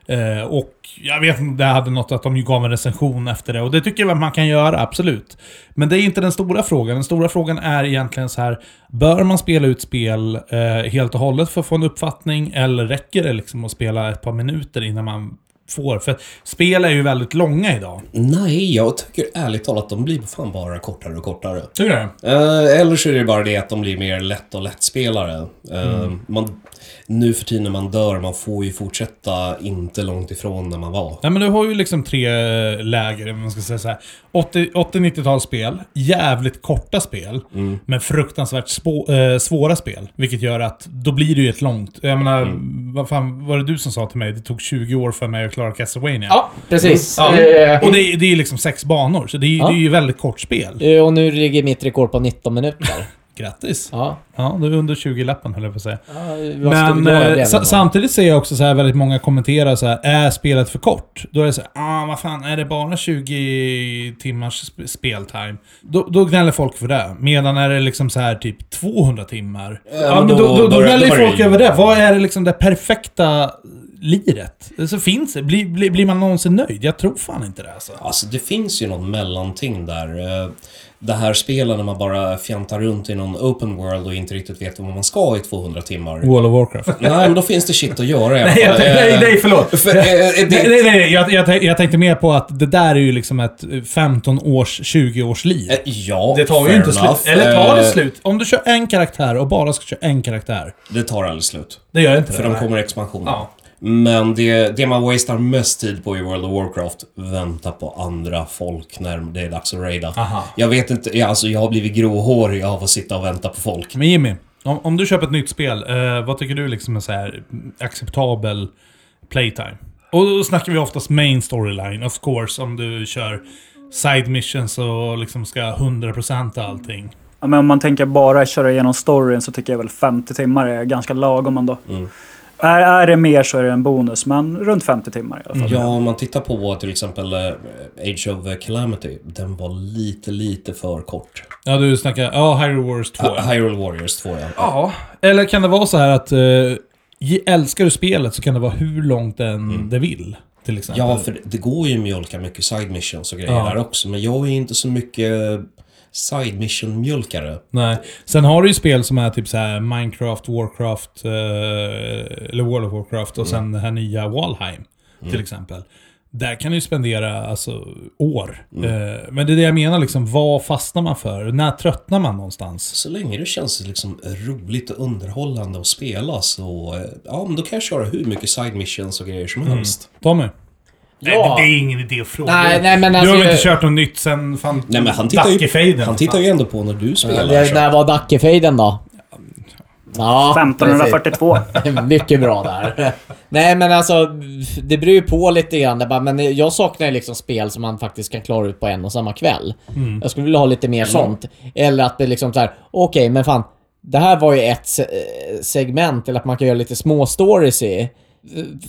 Eh, och jag vet inte, det hade något att de gav en recension efter det. Och det tycker jag att man kan göra, absolut. Men det är inte den stora frågan. Den stora frågan är egentligen så här. Bör man spela ut spel eh, helt och hållet för att få en uppfattning? Eller räcker det liksom att spela ett par minuter innan man får? För spel är ju väldigt långa idag. Nej, jag tycker ärligt talat de blir fan bara kortare och kortare. Tycker du det? Eh, eller så är det bara det att de blir mer lätt och lättspelare. Eh, man, nu för tiden när man dör, man får ju fortsätta inte långt ifrån när man var. Nej men du har ju liksom tre eh, läger, om man ska säga så här. 80 80-90-talsspel, jävligt korta spel, men fruktansvärt spå, eh, svåra spel. Vilket gör att då blir det ju ett långt... Jag menar, vad fan var det du som sa till mig? Det tog 20 år för mig att klara Castlevania. Ja, precis. Ja. Eh, Och det, är- det är liksom sex banor, så det är, Ja. det är ju väldigt kort spel. eh, och nu ligger mitt rekord på 19 minuter. Grattis! Ja. Ja, du är under 20-lappen höll jag på att säga. ja Men eh, samtidigt ser jag också så här väldigt många kommentera så här, är spelet för kort? Då är det så här, ah vad fan, är det bara 20 timmars sp- speltime? Då, då gnäller folk för det. Medan är det liksom så här typ 200 timmar. Ja, men då då, då, då gnäller ju folk över det. Vad är det liksom det perfekta liret? Så finns det. Blir, blir, blir man någonsin nöjd? Jag tror fan inte det alltså. Alltså det finns ju något mellanting där. Eh, Det här spelet när man bara fjantar runt i någon open world och inte riktigt vet vad man ska i 200 timmar. World of Warcraft. Nej, men då finns det shit att göra i alla Nej, fall. nej, Eh, nej, förlåt. För, eh, det, Nej, nej, nej. Jag, jag, jag tänkte mer på att det där är ju liksom ett 15 års, 20 års liv. eh, ja, Det tar ju inte enough. slut. Eller tar det slut? Om du kör en karaktär och bara ska köra en karaktär. Det tar aldrig slut. Det gör inte För det. de nej. kommer expansioner. Ja. Men det, det man wastar mest tid på i World of Warcraft, vänta på andra folk när det är dags att raida. Aha. Jag vet inte, ja, alltså jag har blivit gråhårig av att sitta och vänta på folk. Men Jimmy, om, om du köper ett nytt spel, eh, vad tycker du liksom är så här acceptabel playtime? Och då snackar vi oftast main storyline, of course, om du kör side missions och liksom ska 100% allting. Ja, men om man tänker bara köra igenom storyn så tycker jag väl 50 timmar är ganska lagom ändå. Är, är det mer så är det en bonus, men runt 50 timmar i alla fall. Ja, om man tittar på till exempel eh, Age of Calamity. Den var lite, lite för kort. Ja, du snackar... Ja, Hyrule Wars 2. Uh, Hyrule Warriors 2 ja. Ja, eller kan det vara så här att... ge- älskar du spelet så kan det vara hur långt den det vill. Till exempel. Ja, för det- det går ju att mjölka mycket side missions och grejer Ja. där också. Men jag är inte så mycket side mission-mjölkare. Nej. Sen har du ju spel som är typ så här Minecraft, Warcraft, eh, eller World of Warcraft och sen det här nya Valheim. Till exempel. Där kan du ju spendera alltså, år. Eh, men det är det jag menar, liksom, vad fastnar man för? När tröttnar man någonstans? Så länge det känns liksom roligt och underhållande att spela så... eh, Ja, men då kan jag köra hur mycket side missions och grejer som helst. Tommy? Ja. Nej, det är ingen idé att fråga. Nej, nej, men du alltså, har väl inte kört något nytt sen fan Nej, men han tittar ju, Dackefejden? han tittar ju ändå på när du spelar. Det, så. när var Dackefejden då? Ja, 1542. precis. Mycket bra där. Nej men alltså, det beror ju på lite grann. Men jag saknar ju liksom spel som man faktiskt kan klara ut på en och samma kväll. Jag skulle vilja ha lite mer sånt. Eller att det liksom så här, okej men fan. Det här var ju ett eh, segment, eller att man kan göra lite små stories i.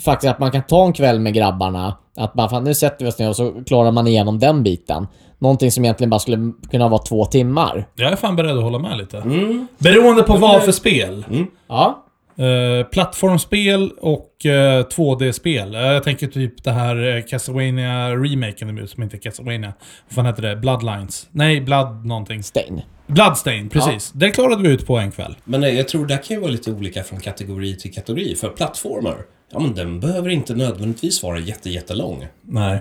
Faktiskt att man kan ta en kväll med grabbarna. Att bara fan, nu sätter vi oss ner och så klarar man igenom den biten. Någonting som egentligen bara skulle kunna vara två timmar. Jag är fan beredd att hålla med lite. Mm. Beroende på vad för spel. Ja. Eh, plattformsspel och eh, 2D-spel. Eh, jag tänker typ det här Castlevania remaken nu som inte är Castlevania. Vad fan heter det? Bloodlines? Nej, Blood någonting. Stain. Bloodstain, precis. Det klarade vi ut på en kväll. Men eh, jag tror det kan ju vara lite olika från kategori till kategori. För plattformar, ja men den behöver inte nödvändigtvis vara jätte, jättelång. Nej.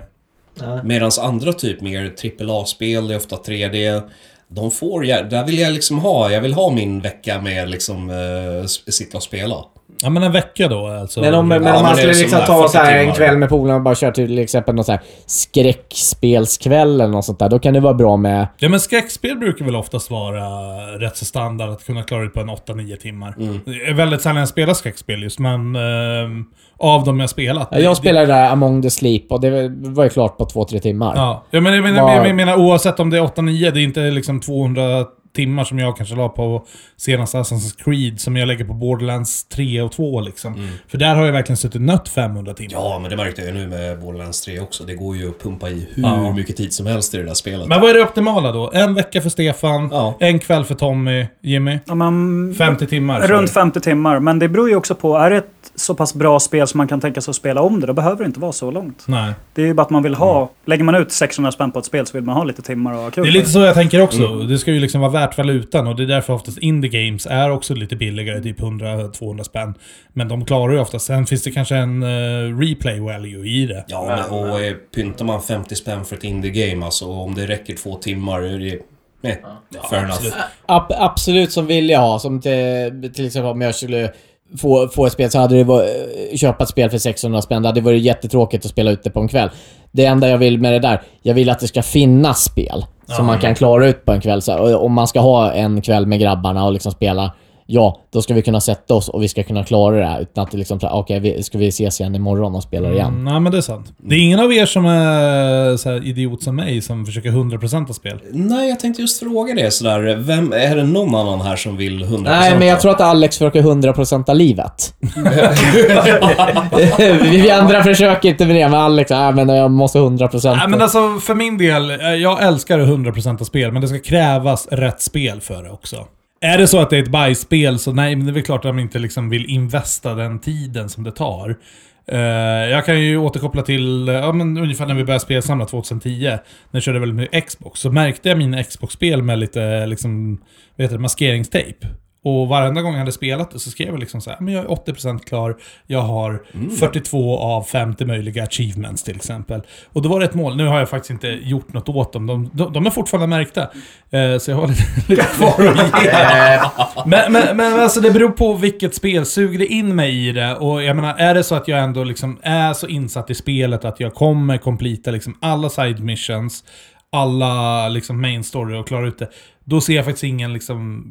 Medan andra typ mer AAA-spel, det är ofta 3D. De får där vill jag liksom ha, jag vill ha min vecka med liksom eh, sitta och spela. Ja men en vecka då alltså. Men om, men om man det skulle som liksom ta 40 så här en kväll med polarna och bara köra till exempel någon så här skräckspelskväll eller något sånt där. Då kan det vara bra med... Ja men skräckspel brukar väl oftast vara rätt så standard att kunna klara ut på en 8-9 timmar. Mm. Det är väldigt sällan jag spelar skräckspel just, men ehm, av dem jag spelat. Ja, Jag spelade där Among the Sleep och det var ju klart på två, tre timmar. Ja, ja men jag menar, Var- jag menar oavsett om det är 8-9, det är inte liksom 200 timmar som jag kanske la på senaste Assassin's Creed som jag lägger på Borderlands 3 och 2 liksom. För där har jag verkligen suttit nött 500 timmar. Ja, men det märkte jag ju nu med Borderlands 3 också. Det går ju att pumpa i hur Ja. mycket tid som helst i det där spelet. Men vad är det optimala då? En vecka för Stefan, Ja. en kväll för Tommy, Jimmy. Ja, men, 50 timmar. runt du. 50 timmar. Men det beror ju också på, är det ett så pass bra spel som man kan tänka sig att spela om det, då behöver det inte vara så långt. Nej. Det är ju bara att man vill ha, lägger man ut 600 spänn på ett spel så vill man ha lite timmar och kul. Det är lite så jag tänker också. Det ska ju liksom vara värt valutan och det är därför oftast indie games är också lite billigare, typ 100-200 spänn. Men de klarar ju oftast. Sen finns det kanske en eh, replay value i det. Ja, men, och eh, pyntar man 50 spänn för ett indie-game, alltså om det räcker två timmar, är det... Nej, fair enough. absolut. Ab absolut som vill jag ha. Som till, till exempel om jag skulle få, få ett spel så hade det varit, köpa ett spel för 600 spänn. Det hade varit jättetråkigt att spela ut det på en kväll. Det enda jag vill med det där, jag vill att det ska finnas spel. Som man kan klara ut på en kväll. Så om man ska ha en kväll med grabbarna och liksom spela Ja, då ska vi kunna sätta oss och vi ska kunna klara det här utan att det liksom såhär, okej, vi ska vi ses igen imorgon och spela igen? Mm, nej men det är sant. Det är ingen av er som är så här idiot som mig som försöker 100% av spel. Nej, jag tänkte just fråga det sådär. Vem, är det någon annan här som vill 100%? Nej, men jag tror att Alex försöker 100% av livet. vi, andra försöker inte med det, men Alex, nej men jag måste 100%. Nej men alltså för min del, eh, jag älskar 100% av spel, men det ska krävas rätt spel för det också. Är det så att det är ett bajsspel så nej, men det är väl klart att de inte liksom vill investa den tiden som det tar. Uh, jag kan ju återkoppla till, ja men ungefär när vi började spelsamla 2010, när jag körde väldigt mycket Xbox, så märkte jag mina Xbox-spel med lite liksom, vad heter det, maskeringstejp. Och varenda gång jag hade spelat det så skrev jag liksom så här, men jag är 80% klar, jag har 42 av 50 möjliga achievements till exempel. Och då var det ett mål, nu har jag faktiskt inte gjort något åt dem, de, de, de är fortfarande märkta. Eh, så jag har lite, lite kvar att ge. men, men, men alltså det beror på vilket spel, suger det in mig i det? Och jag menar, är det så att jag ändå liksom är så insatt i spelet att jag kommer completa liksom alla side missions, alla liksom main story och klara ut det. Då ser jag faktiskt ingen liksom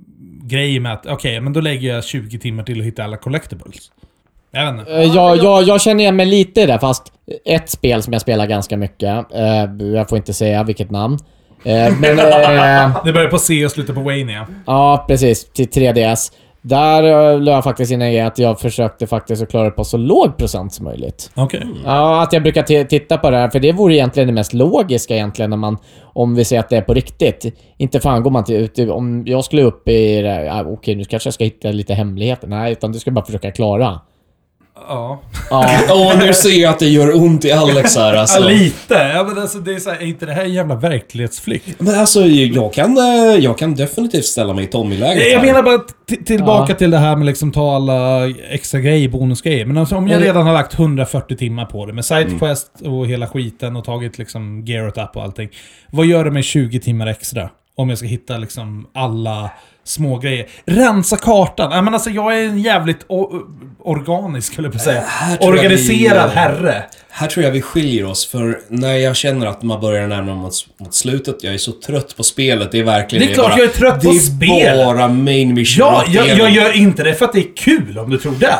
grej med att, okej, men då lägger jag 20 timmar till att hitta alla collectibles. Jag vet inte. Eh, Jag, jag, jag känner igen mig lite i det, fast ett spel som jag spelar ganska mycket. eh, jag får inte säga vilket namn. Eh, men... Det börjar på C och slutar på Wayne ja. ja, precis. Till 3DS. Där eh, la jag faktiskt in en grej att jag försökte faktiskt att klara det på så låg procent som möjligt. Okej. Ja, att jag brukar ti- titta på det här, för det vore egentligen det mest logiska egentligen när man... Om vi säger att det är på riktigt. Inte fan går man till, ut, om jag skulle upp i det här, okej nu kanske jag ska hitta lite hemligheter. Nej, utan du ska bara försöka klara. Ja. Ja. Åh, nu ser jag att det gör ont i Alex här alltså. Ja, lite. Ja, men alltså, det är, så här, är inte det här en jävla verklighetsflykt? Men alltså, jag kan, eh, jag kan definitivt ställa mig i Tommy-läget Jag här. menar bara tillbaka Ja. till det här med liksom ta alla extra grejer, bonusgrejer. Men alltså, om jag Eller- redan har lagt 140 timmar på det med Sidequest och hela skiten och tagit liksom Gearet up och allting. Vad gör det med 20 timmar extra? Om jag ska hitta liksom alla små grejer. Rensa kartan. Ja, men alltså, jag är en jävligt organisk, skulle jag på säga. Jag Organiserad vi- herre. Här tror jag vi skiljer oss, för när jag känner att man börjar närma mot, mot slutet, jag är så trött på spelet, det är verkligen... Det är klart bara, jag är trött på Det spel. är bara main mission Ja, jag, jag gör inte det för att det är kul om du tror det.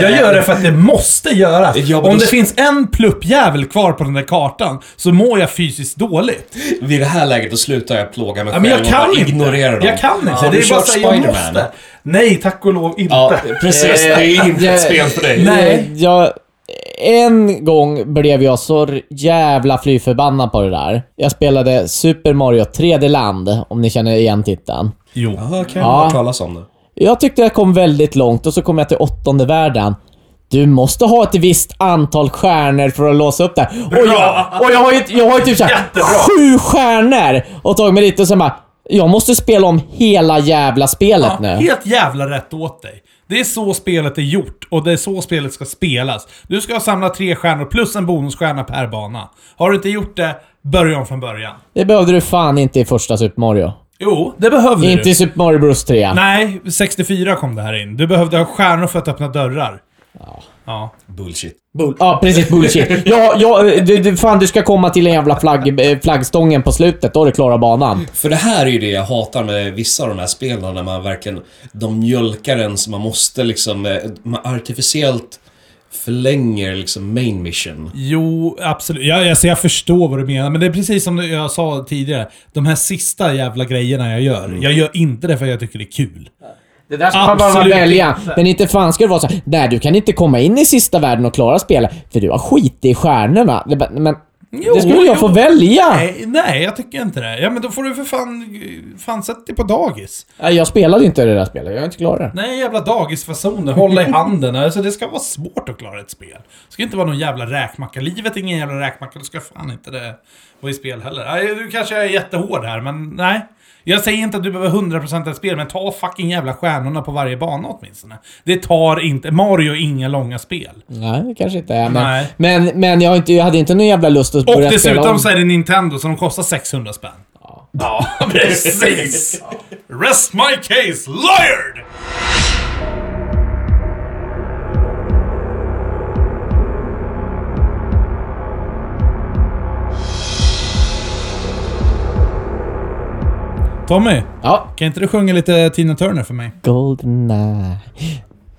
Jag gör det för att det måste göras. Ja, om det finns en pluppjävel kvar på den där kartan så mår jag fysiskt dåligt. Vid det här läget då slutar jag plåga mig Ja, men själv jag kan och bara ignorera dem. Jag kan inte. Har det är bara här, jag Spider-Man? måste. Nej, tack och lov inte. Ja, precis. Det är inte ett spel för dig. Nej. Jag, en gång blev jag så jävla fly förbannad på det där. Jag spelade Super Mario 3D Land, om ni känner igen titeln. Jo. Ja, kan jag Ja. talas om det. Jag tyckte jag kom väldigt långt och så kom jag till åttonde världen. Du måste ha ett visst antal stjärnor för att låsa upp det. Och jag, och jag har ju, jag har ju typ såhär sju stjärnor och tagit mig dit och sen bara... Jag måste spela om hela jävla spelet Ja, nu. helt jävla rätt åt dig. Det är så spelet är gjort och det är så spelet ska spelas. Du ska samla tre stjärnor plus en bonusstjärna per bana. Har du inte gjort det, börja om från början. Det behövde du fan inte i första Super Mario. Jo, det behövde Inte du. i Super Mario Bros 3. Nej, 64 kom det här in. Du behövde ha stjärnor för att öppna dörrar. Ja. Bullshit. Bull ja, precis. Bullshit. Ja, ja, du, du, fan du ska komma till en jävla flagg, eh, flaggstången på slutet. Då har du klarat banan. För det här är ju det jag hatar med vissa av de här spelen, när man verkligen... De mjölkar en så man måste liksom... eh, Man artificiellt förlänger liksom main mission. Jo, absolut. Jag, alltså, jag förstår vad du menar, men det är precis som jag sa tidigare. De här sista jävla grejerna jag gör. Jag gör inte det för att jag tycker det är kul. Det där ska man bara Absolut välja. inte. Men inte fan ska det vara så här, Nej, du kan inte komma in i sista världen och klara spelet. För du har skit i stjärnorna. Men... Jo, det skulle jag jo. få välja. Nej, nej, jag tycker inte det. Ja, men då får du för fan... Fan, sätt dig på dagis. Nej, Jag spelade inte det där spelet. Jag är inte klar det. Nej, jävla dagisfasoner. Hålla i handen. Alltså, det ska vara svårt att klara ett spel. Det ska inte vara någon jävla räkmacka. Livet är ingen jävla räkmacka. Då ska fan inte det vara i spel heller. Nej, du kanske är jättehård här, men nej. Jag säger inte att du behöver 100% ett spel, men ta fucking jävla stjärnorna på varje bana åtminstone. Det tar inte... Mario är inga långa spel. Nej, det kanske inte är. Men, Nej. men, men jag, inte, jag hade inte någon jävla lust att Och börja spela dessutom om. så är det Nintendo, så de kostar 600 spänn. Ja, precis! Rest my case, lawyered! Tommy, Ja. kan inte du sjunga lite Tina Turner för mig? Goldeneye.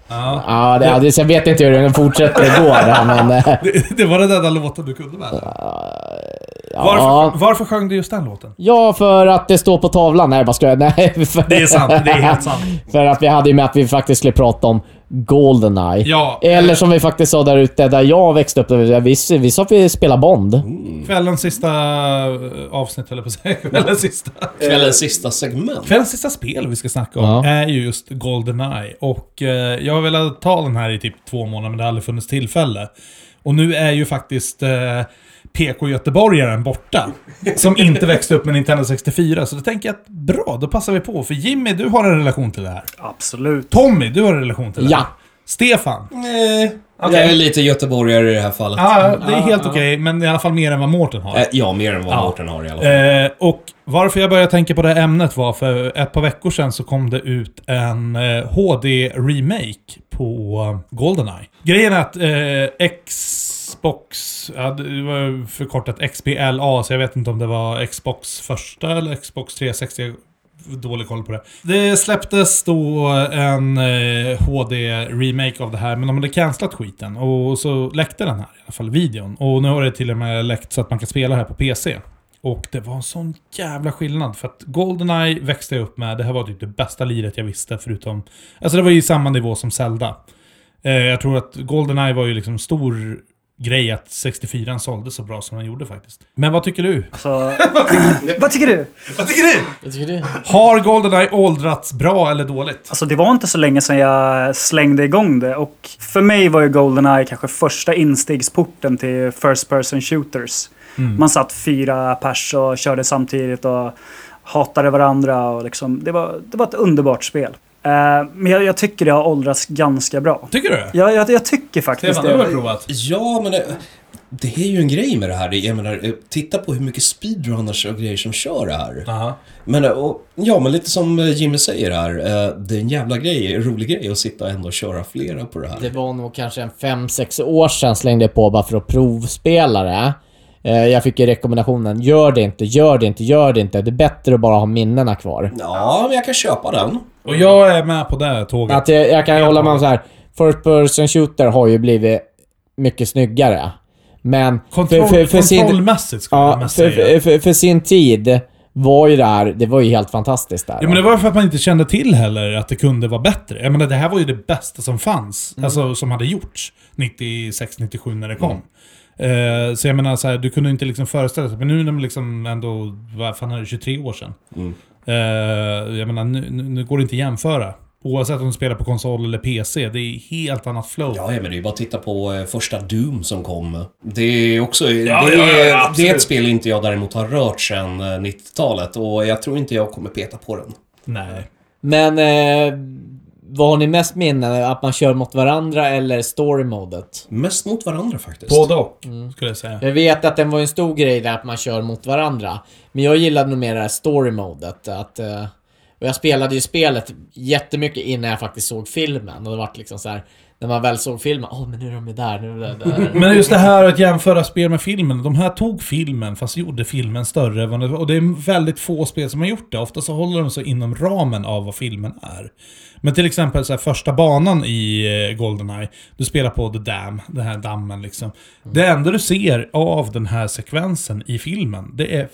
Ja. Ja, det, det, jag vet inte hur den fortsätter gå där, men... eh, Det, det var den enda låten du kunde väl? Ja. Varför, varför sjöng du just den låten? Ja, för att det står på tavlan. Nej, bara skojar. Nej, för, Det är sant, det är helt sant. för att vi hade ju med att vi faktiskt skulle prata om Goldeneye. Ja. Eller som vi faktiskt sa där ute, där jag växte upp, vi, vi sa att vi spelar Bond. Kvällens sista eh, avsnitt, eller på att säga. Kvällens sista... Kvällens sista segment. Kvällens sista spel vi ska snacka om Ja. är ju just Goldeneye. Och eh, jag har velat ta den här i typ två månader, men det har aldrig funnits tillfälle. Och nu är ju faktiskt eh, PK-göteborgaren borta. Som inte växte upp med Nintendo 64. Så då tänker jag att bra, då passar vi på. För Jimmy, du har en relation till det här. Absolut. Tommy, du har en relation till det Ja. här. Stefan. Nej. Okej. Jag är lite göteborgare i det här fallet. Ja, det är helt okej, men i alla fall mer än vad Mårten har. Eh, Ja, mer än vad Ja. Mårten har i alla fall. Eh, och varför jag började tänka på det här ämnet var för ett par veckor sedan så kom det ut en HD-remake på eh, Goldeneye. Grejen är att eh, Xbox, ja, det var förkortat XBLA, så jag vet inte om det var Xbox första eller Xbox 360. Jag har Dålig koll på det. Det släpptes då en eh, HD-remake av det här, men de hade cancelat skiten. Och så läckte den här i alla fall, videon. Och nu har det till och med läckt så att man kan spela här på PC. Och det var en sån jävla skillnad. För att Goldeneye växte jag upp med. Det här var typ det bästa liret jag visste förutom... Alltså det var ju samma nivå som Zelda. Eh, jag tror att Goldeneye var ju liksom stor grej att 64 sålde så bra som den gjorde faktiskt. Men vad tycker du? Så, vad tycker du? Vad tycker du? Jag tycker det. Har Goldeneye åldrats bra eller dåligt? Alltså det var inte så länge sedan jag slängde igång det och för mig var ju Goldeneye kanske första instegsporten till First Person Shooters. Man satt fyra pers och körde samtidigt och hatade varandra och liksom, det var, det var ett underbart spel. Eh, men jag, jag tycker det har åldrats ganska bra. Tycker du? Jag, jag, jag tycker faktiskt Stefan, du har det. provat. Ja, men det, det är ju en grej med det här. Jag menar, eh, titta på hur mycket speedrunners och grejer som kör det här. Aha. Men, eh, och, ja, men lite som Jimmy säger här. Det är en jävla grej, en rolig grej att sitta ändå och köra flera på det här. Det var nog kanske en 5-6 år sedan slängde jag på bara för att provspela det. Eh, Jag fick ju rekommendationen, gör det inte, gör det inte, gör det inte. Det är bättre att bara ha minnena kvar. Ja, men jag kan köpa den. Och jag är med på det tåget. Att jag, jag kan ju hålla med om så här. First person shooter har ju blivit mycket snyggare. Men Kontroll, för, för, för, sin, kontrollmässigt skulle jag ja, för, säga. för, för, för sin tid var ju det här, det var ju helt fantastiskt där. Ja, men det var för att man inte kände till heller att det kunde vara bättre. Jag menar, det här var ju det bästa som fanns. Alltså som hade gjorts 96-97 när det kom. Eh, så jag menar, så här, du kunde inte liksom föreställa dig. Men nu när man liksom ändå, vad fan är det, 23 år sedan. Eh, jag menar, nu, nu, nu går det inte att jämföra. Oavsett om du spelar på konsol eller PC. Det är helt annat flow. Ja, men det är ju bara att titta på eh, första Doom som kom. Det är också... det, ja, är, ja, det är ett spel inte jag däremot har rört sedan eh, 90-talet och jag tror inte jag kommer peta på den. Nej. Men eh, vad har ni mest minne? Att man kör mot varandra eller story-modet? Mest mot varandra faktiskt. Både och, skulle jag säga. Jag vet att det var en stor grej där att man kör mot varandra. Men jag gillade nog mer det här story-modet. Att, eh, och jag spelade ju spelet jättemycket innan jag faktiskt såg filmen. Och det var liksom så här. När man väl såg filmen, åh men nu är de ju där, nu är de där. Men just det här att jämföra spel med filmen. De här tog filmen, fast gjorde filmen större. än vad var. Och det är väldigt få spel som har gjort det. Ofta så håller de sig inom ramen av vad filmen är. Men till exempel så här, första banan i eh, Goldeneye. Du spelar på The Dam, den här dammen liksom. Det enda du ser av den här sekvensen i filmen, det är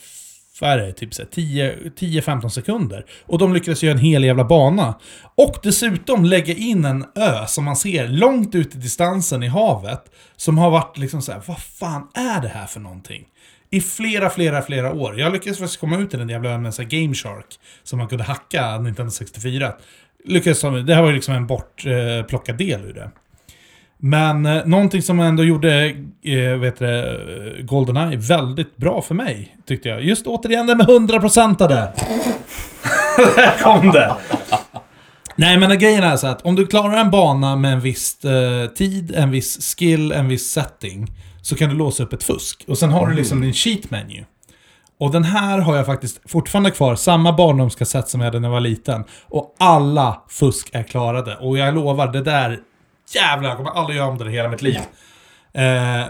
vad är det, typ 10-15 sekunder. Och de lyckades göra en hel jävla bana. Och dessutom lägga in en ö som man ser långt ut i distansen i havet. Som har varit liksom så här, vad fan är det här för någonting? I flera, flera, flera år. Jag lyckades faktiskt komma ut i den jävla ön med en här Game Shark. Som man kunde hacka 1964. Lyckades, det här var ju liksom en bortplockad del ur det. Men eh, någonting som ändå gjorde eh, vet det, Goldeneye väldigt bra för mig, tyckte jag. Just återigen det med 100% Där kom det! Nej men grejen är så att om du klarar en bana med en viss eh, tid, en viss skill, en viss setting. Så kan du låsa upp ett fusk. Och sen har du liksom din cheat menu. Och den här har jag faktiskt fortfarande kvar, samma barndomskassett som jag hade när jag var liten. Och alla fusk är klarade. Och jag lovar, det där... Jävlar, jag kommer aldrig göra om det hela mitt liv. Eh,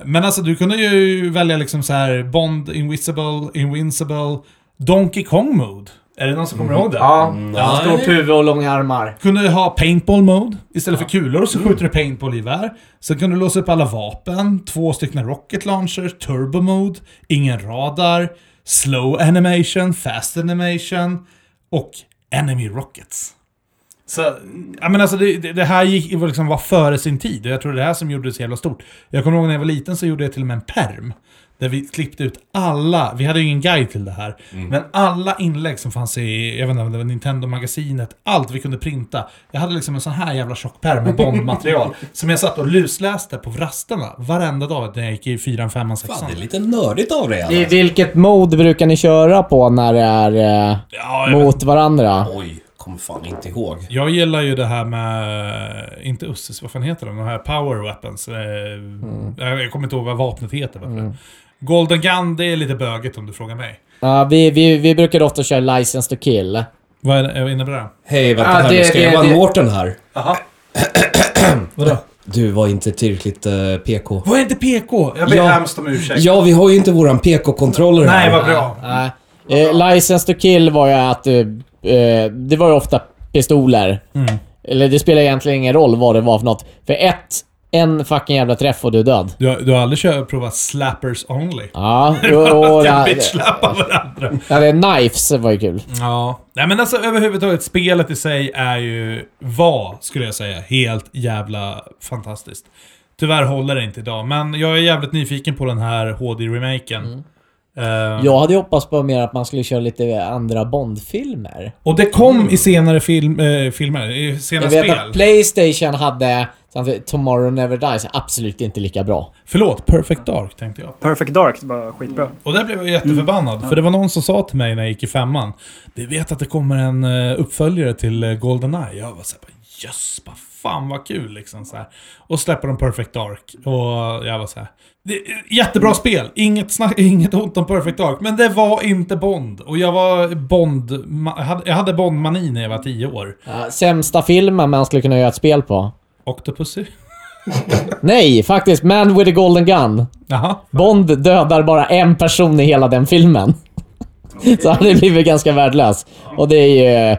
men alltså du kunde ju välja liksom så här Bond, Invisible, Invincible, Donkey Kong Mode. Är det någon som kommer ihåg det? Ja, Ja. stort huvud och långa armar. Kunde ha paintball mode. Istället för kulor så skjuter du paintball-gevär. Sen kunde du låsa upp alla vapen. Två stycken rocket launchers, turbo mode, ingen radar, slow animation, fast animation och enemy rockets. Så, ja men alltså det, det, här gick, var liksom var före sin tid och jag tror det är det här som gjorde det så jävla stort. Jag kommer ihåg när jag var liten så gjorde jag till och med en perm. Där vi klippte ut alla, vi hade ju ingen guide till det här, men alla inlägg som fanns i, jag vet inte det Nintendo-magasinet, allt vi kunde printa. Jag hade liksom en sån här jävla tjock pärm med Bond-material. som jag satt och lusläste på rasterna varenda dag när jag gick i 4, 5, 6. Fan, det är lite nördigt av dig I alltså. vilket mode brukar ni köra på när det är eh, Ja, mot varandra? Oj, kommer fan inte ihåg. jag gillar ju det här med, inte Usses, vad fan heter de? De här power weapons. Eh, jag, jag kommer inte ihåg vad vapnet heter. Varför. Golden Gun, det är lite böget om du frågar mig. Ja, vi, vi, vi brukar ofta köra License to kill. Vad är det, vad innebär det? Hej, vänta Ja, här det- nu. Ska det- jag vara det- Mårten här? Jaha. Vadå? Du var inte tillräckligt eh, PK. Vad är inte PK? Jag ber Ja. hemskt om ursäkt. Ja, vi har ju inte våran PK-kontroller här. Nej, vad bra. Nej. Eh, license to kill var ju att... Eh, eh, det var ju ofta pistoler. Mm. Eller det spelar egentligen ingen roll vad det var för något. För ett En fucking jävla träff och du är död. Du, har- du har aldrig kört, provat slappers only? Ja, det, bitch-slappar varandra. det Knives var ju kul. Ja. Nej men alltså överhuvudtaget, spelet i sig är ju, var, skulle jag säga, helt jävla fantastiskt. Tyvärr håller det inte idag, men jag är jävligt nyfiken på den här HD-remaken. Eh, Jag hade hoppats på mer att man skulle köra lite andra Bond-filmer. Och det kom i senare film, eh, filmer, i senare Jag vet spel. att Playstation hade Tomorrow Never Dies, absolut inte lika bra. Förlåt, Perfect Dark tänkte jag. Perfect Dark var skitbra. Och där blev jag jätteförbannad, för det var någon som sa till mig när jag gick i femman. Du vet att det kommer en eh, uppföljare till uh, Goldeneye? Jag var såhär, jöss, vad fan vad kul liksom så här. Och släpper de Perfect Dark. Och jag var så här. Det, jättebra spel, inget, snack, inget ont om Perfect Dark. Men det var inte Bond. Och jag var Bond... Jag hade, Bond-mani när jag var tio år. Sämsta filmen man skulle kunna göra ett spel på? Octopussy? Nej, faktiskt. Man with a Golden Gun. Jaha. Bond dödar bara en person i hela den filmen. Så han hade blivit ganska värdelös. Och det är ju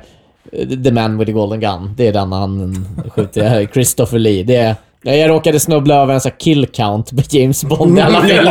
The Man with the Golden Gun. Det är den han skjuter. Christopher Lee. Det är, Ja, jag råkade snubbla över en sån här kill count på James Bond i alla filmer.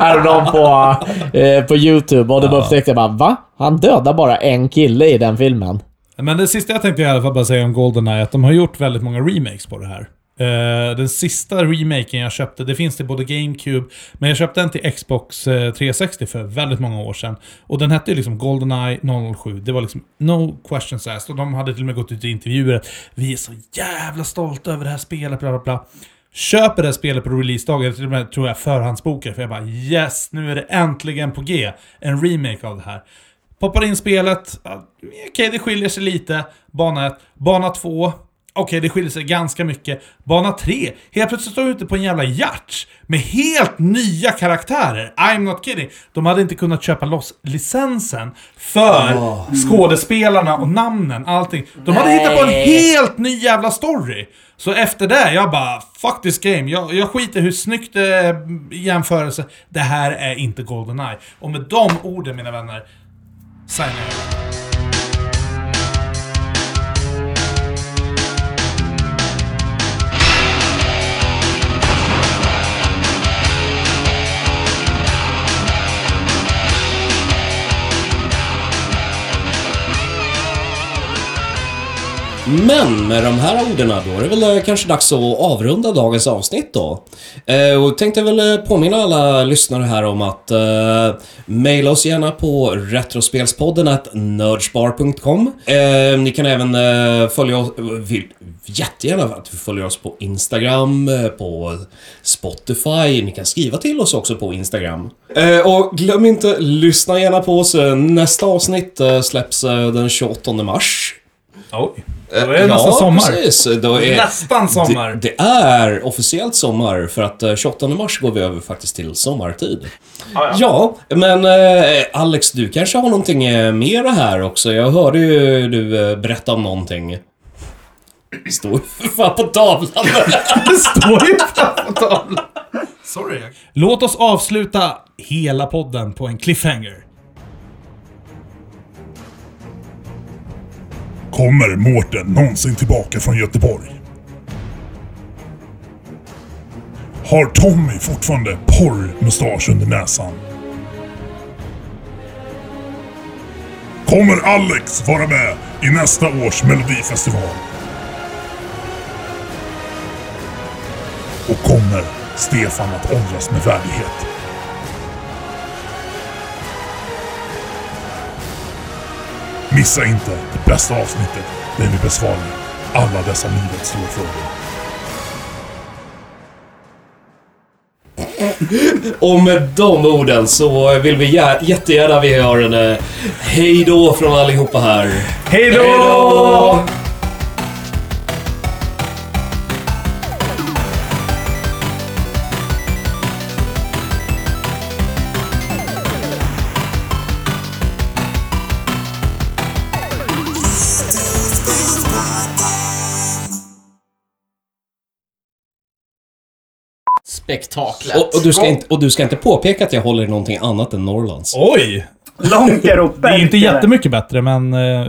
Häromdagen på, eh, på YouTube. Och då upptäckte jag bara va? Han dödar bara en kille i den filmen. Men det sista jag tänkte i alla fall bara säga om Goldeneye är att de har gjort väldigt många remakes på det här. Eh, den sista remaken jag köpte, det finns till både GameCube, men jag köpte den till Xbox eh, 360 för väldigt många år sedan. Och den hette ju liksom Goldeneye 007. Det var liksom no questions asked. Och de hade till och med gått ut i intervjuer att vi är så jävla stolta över det här spelet, bla bla bla. Köper det här spelet på releasedagen, till och med tror jag förhandsbokar, för jag bara yes, nu är det äntligen på G. En remake av det här. Poppar in spelet. okej Okej, det skiljer sig lite. Bana 1. Bana 2. Okej, det skiljer sig ganska mycket. Bana 3. Helt plötsligt står du ute på en jävla yacht med helt nya karaktärer. I'm not kidding. De hade inte kunnat köpa loss licensen för skådespelarna och namnen, allting. De hade hittat på en helt ny jävla story. Så efter det, jag bara fuck this game. Jag, jag skiter hur snyggt det i jämförelse. Det här är inte Goldeneye. Och med de orden mina vänner, signar jag. Men med de här orden då är det väl eh, kanske dags att avrunda dagens avsnitt då. Eh, och tänkte väl eh, påminna alla lyssnare här om att eh, mejla oss gärna på retrospelspodden at nördspar.com. Eh, ni kan även eh, följa oss, vill, jättegärna att vi följer oss på Instagram, eh, på Spotify. Ni kan skriva till oss också på Instagram. Eh, och glöm inte, lyssna gärna på oss. Nästa avsnitt eh, släpps eh, den 28 mars. Oj. Då är det nästan sommar. Precis. Då är, Nästan sommar. Det, det är officiellt sommar för att eh, 28 mars går vi över faktiskt till sommartid. Ja, men eh, Alex, du kanske har någonting eh, mer här också? Jag hörde ju du eh, berätta om någonting. Står för fan på tavlan. Står ju fan på tavlan. Sorry. Låt oss avsluta hela podden på en cliffhanger. Kommer Mårten någonsin tillbaka från Göteborg? Har Tommy fortfarande porrmustasch under näsan? Kommer Alex vara med i nästa års melodifestival? Och kommer Stefan att åldras med värdighet? Missa inte det bästa avsnittet där vi besvarar alla dessa livets stora frågor. Och med de orden så vill vi jä- jättegärna vi hör en eh, hej då från allihopa här. Hej då! Spektaklet. Och, och, du ska inte, och du ska inte påpeka att jag håller i någonting annat än Norrlands. Oj! Långt där uppe. Det är inte jättemycket bättre, men eh,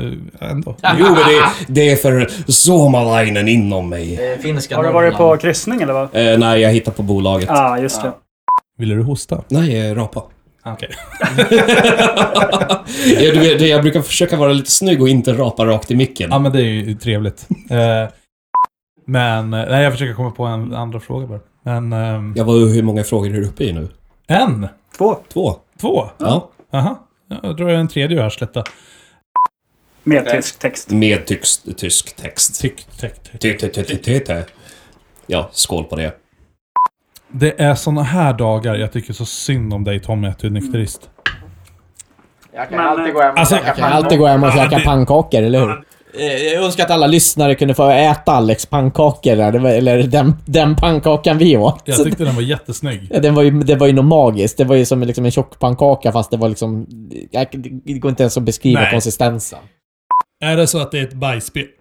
ändå. Jo, men det, det är för sommarlinen inom mig. Finska Har du varit på kryssning eller vad? Eh, nej, jag hittar på bolaget. Ja, ah, just det. Ville du hosta? Nej, eh, rapa. Okej. jag, du vet, jag brukar försöka vara lite snygg och inte rapa rakt i micken. Ja, men det är ju trevligt. Eh, men, eh, nej jag försöker komma på en andra fråga bara. Men, ehm, Jag var hur många frågor är du uppe i nu? en? Två. Två? Två? Ja. Aha. Ja, Jag drar en tredje ur arslet då. Med tysk text. Med tysk, tysk text. Tyck, tyck, tyck. Ty- ty- ty- ty- ty- ty. Ja, skål på det. Det är såna här dagar jag tycker så synd om dig Tommy, att du är nykterist. Jag kan alltid gå hem och alltså, käka pannkakor, eller hur? Eh, Jag önskar att alla lyssnare kunde få äta Alex pannkakor där, var, eller den, den pannkakan vi åt. Jag tyckte den var jättesnygg. Ja, Den var ju, det var ju något magiskt. Det var ju som liksom en tjock pannkaka fast det var liksom... jag- Det går inte ens att beskriva Nej. konsistensen. Är det så att det är ett bajsspel?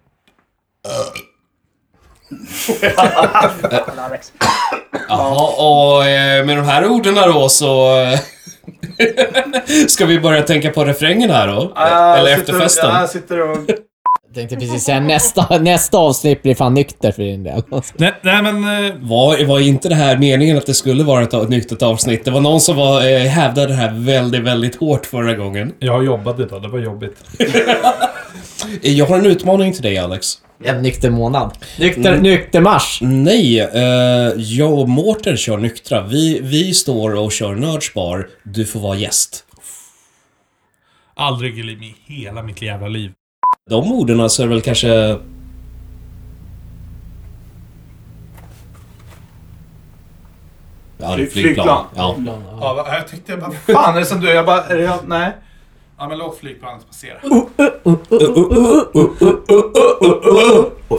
Jaha, och eh, med de här orden då så... eh, Ska vi börja tänka på refrängen här då? Eller efterfesten? Jag sitter och... Jag tänkte precis säga nästa, nästa avsnitt blir fan nykter för din del. Nej, nej men... eh, Var, var inte det här meningen att det skulle vara ett, ett nyktert avsnitt? Det var någon som var, eh, hävdade det här väldigt, väldigt hårt förra gången. Jag jobbade idag, det var jobbigt. Eh, Jag har en utmaning till dig Alex. En nykter månad. Nykter, nykter mars. Nej, eh, jag och Mårten kör nyktra. Vi, vi står och kör Nördsbar. Du får vara gäst. Aldrig i hela mitt jävla liv. De orden så är det väl kanske... Ja, det är flygplan. flygplan. Ja. Ja, jag tyckte jag bara, fan är det som du? Jag bara, är det jag? Nej. Ja men låt flygplanet passera.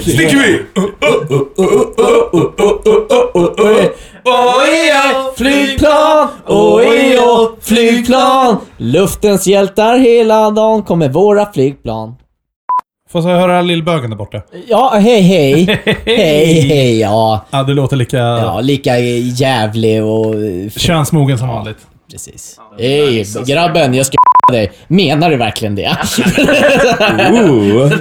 Sticker vi! Ojo, flygplan! Ojo, flygplan! Luftens hjältar hela dagen kommer våra flygplan. Får jag höra lillbögen där borta? Ja, hej hej. hej hej, ja. Ja, det låter lika Ja, lika jävlig och... könsmogen som vanligt. Precis. Hej grabben, jag ska dig. Menar du verkligen det? Ooh.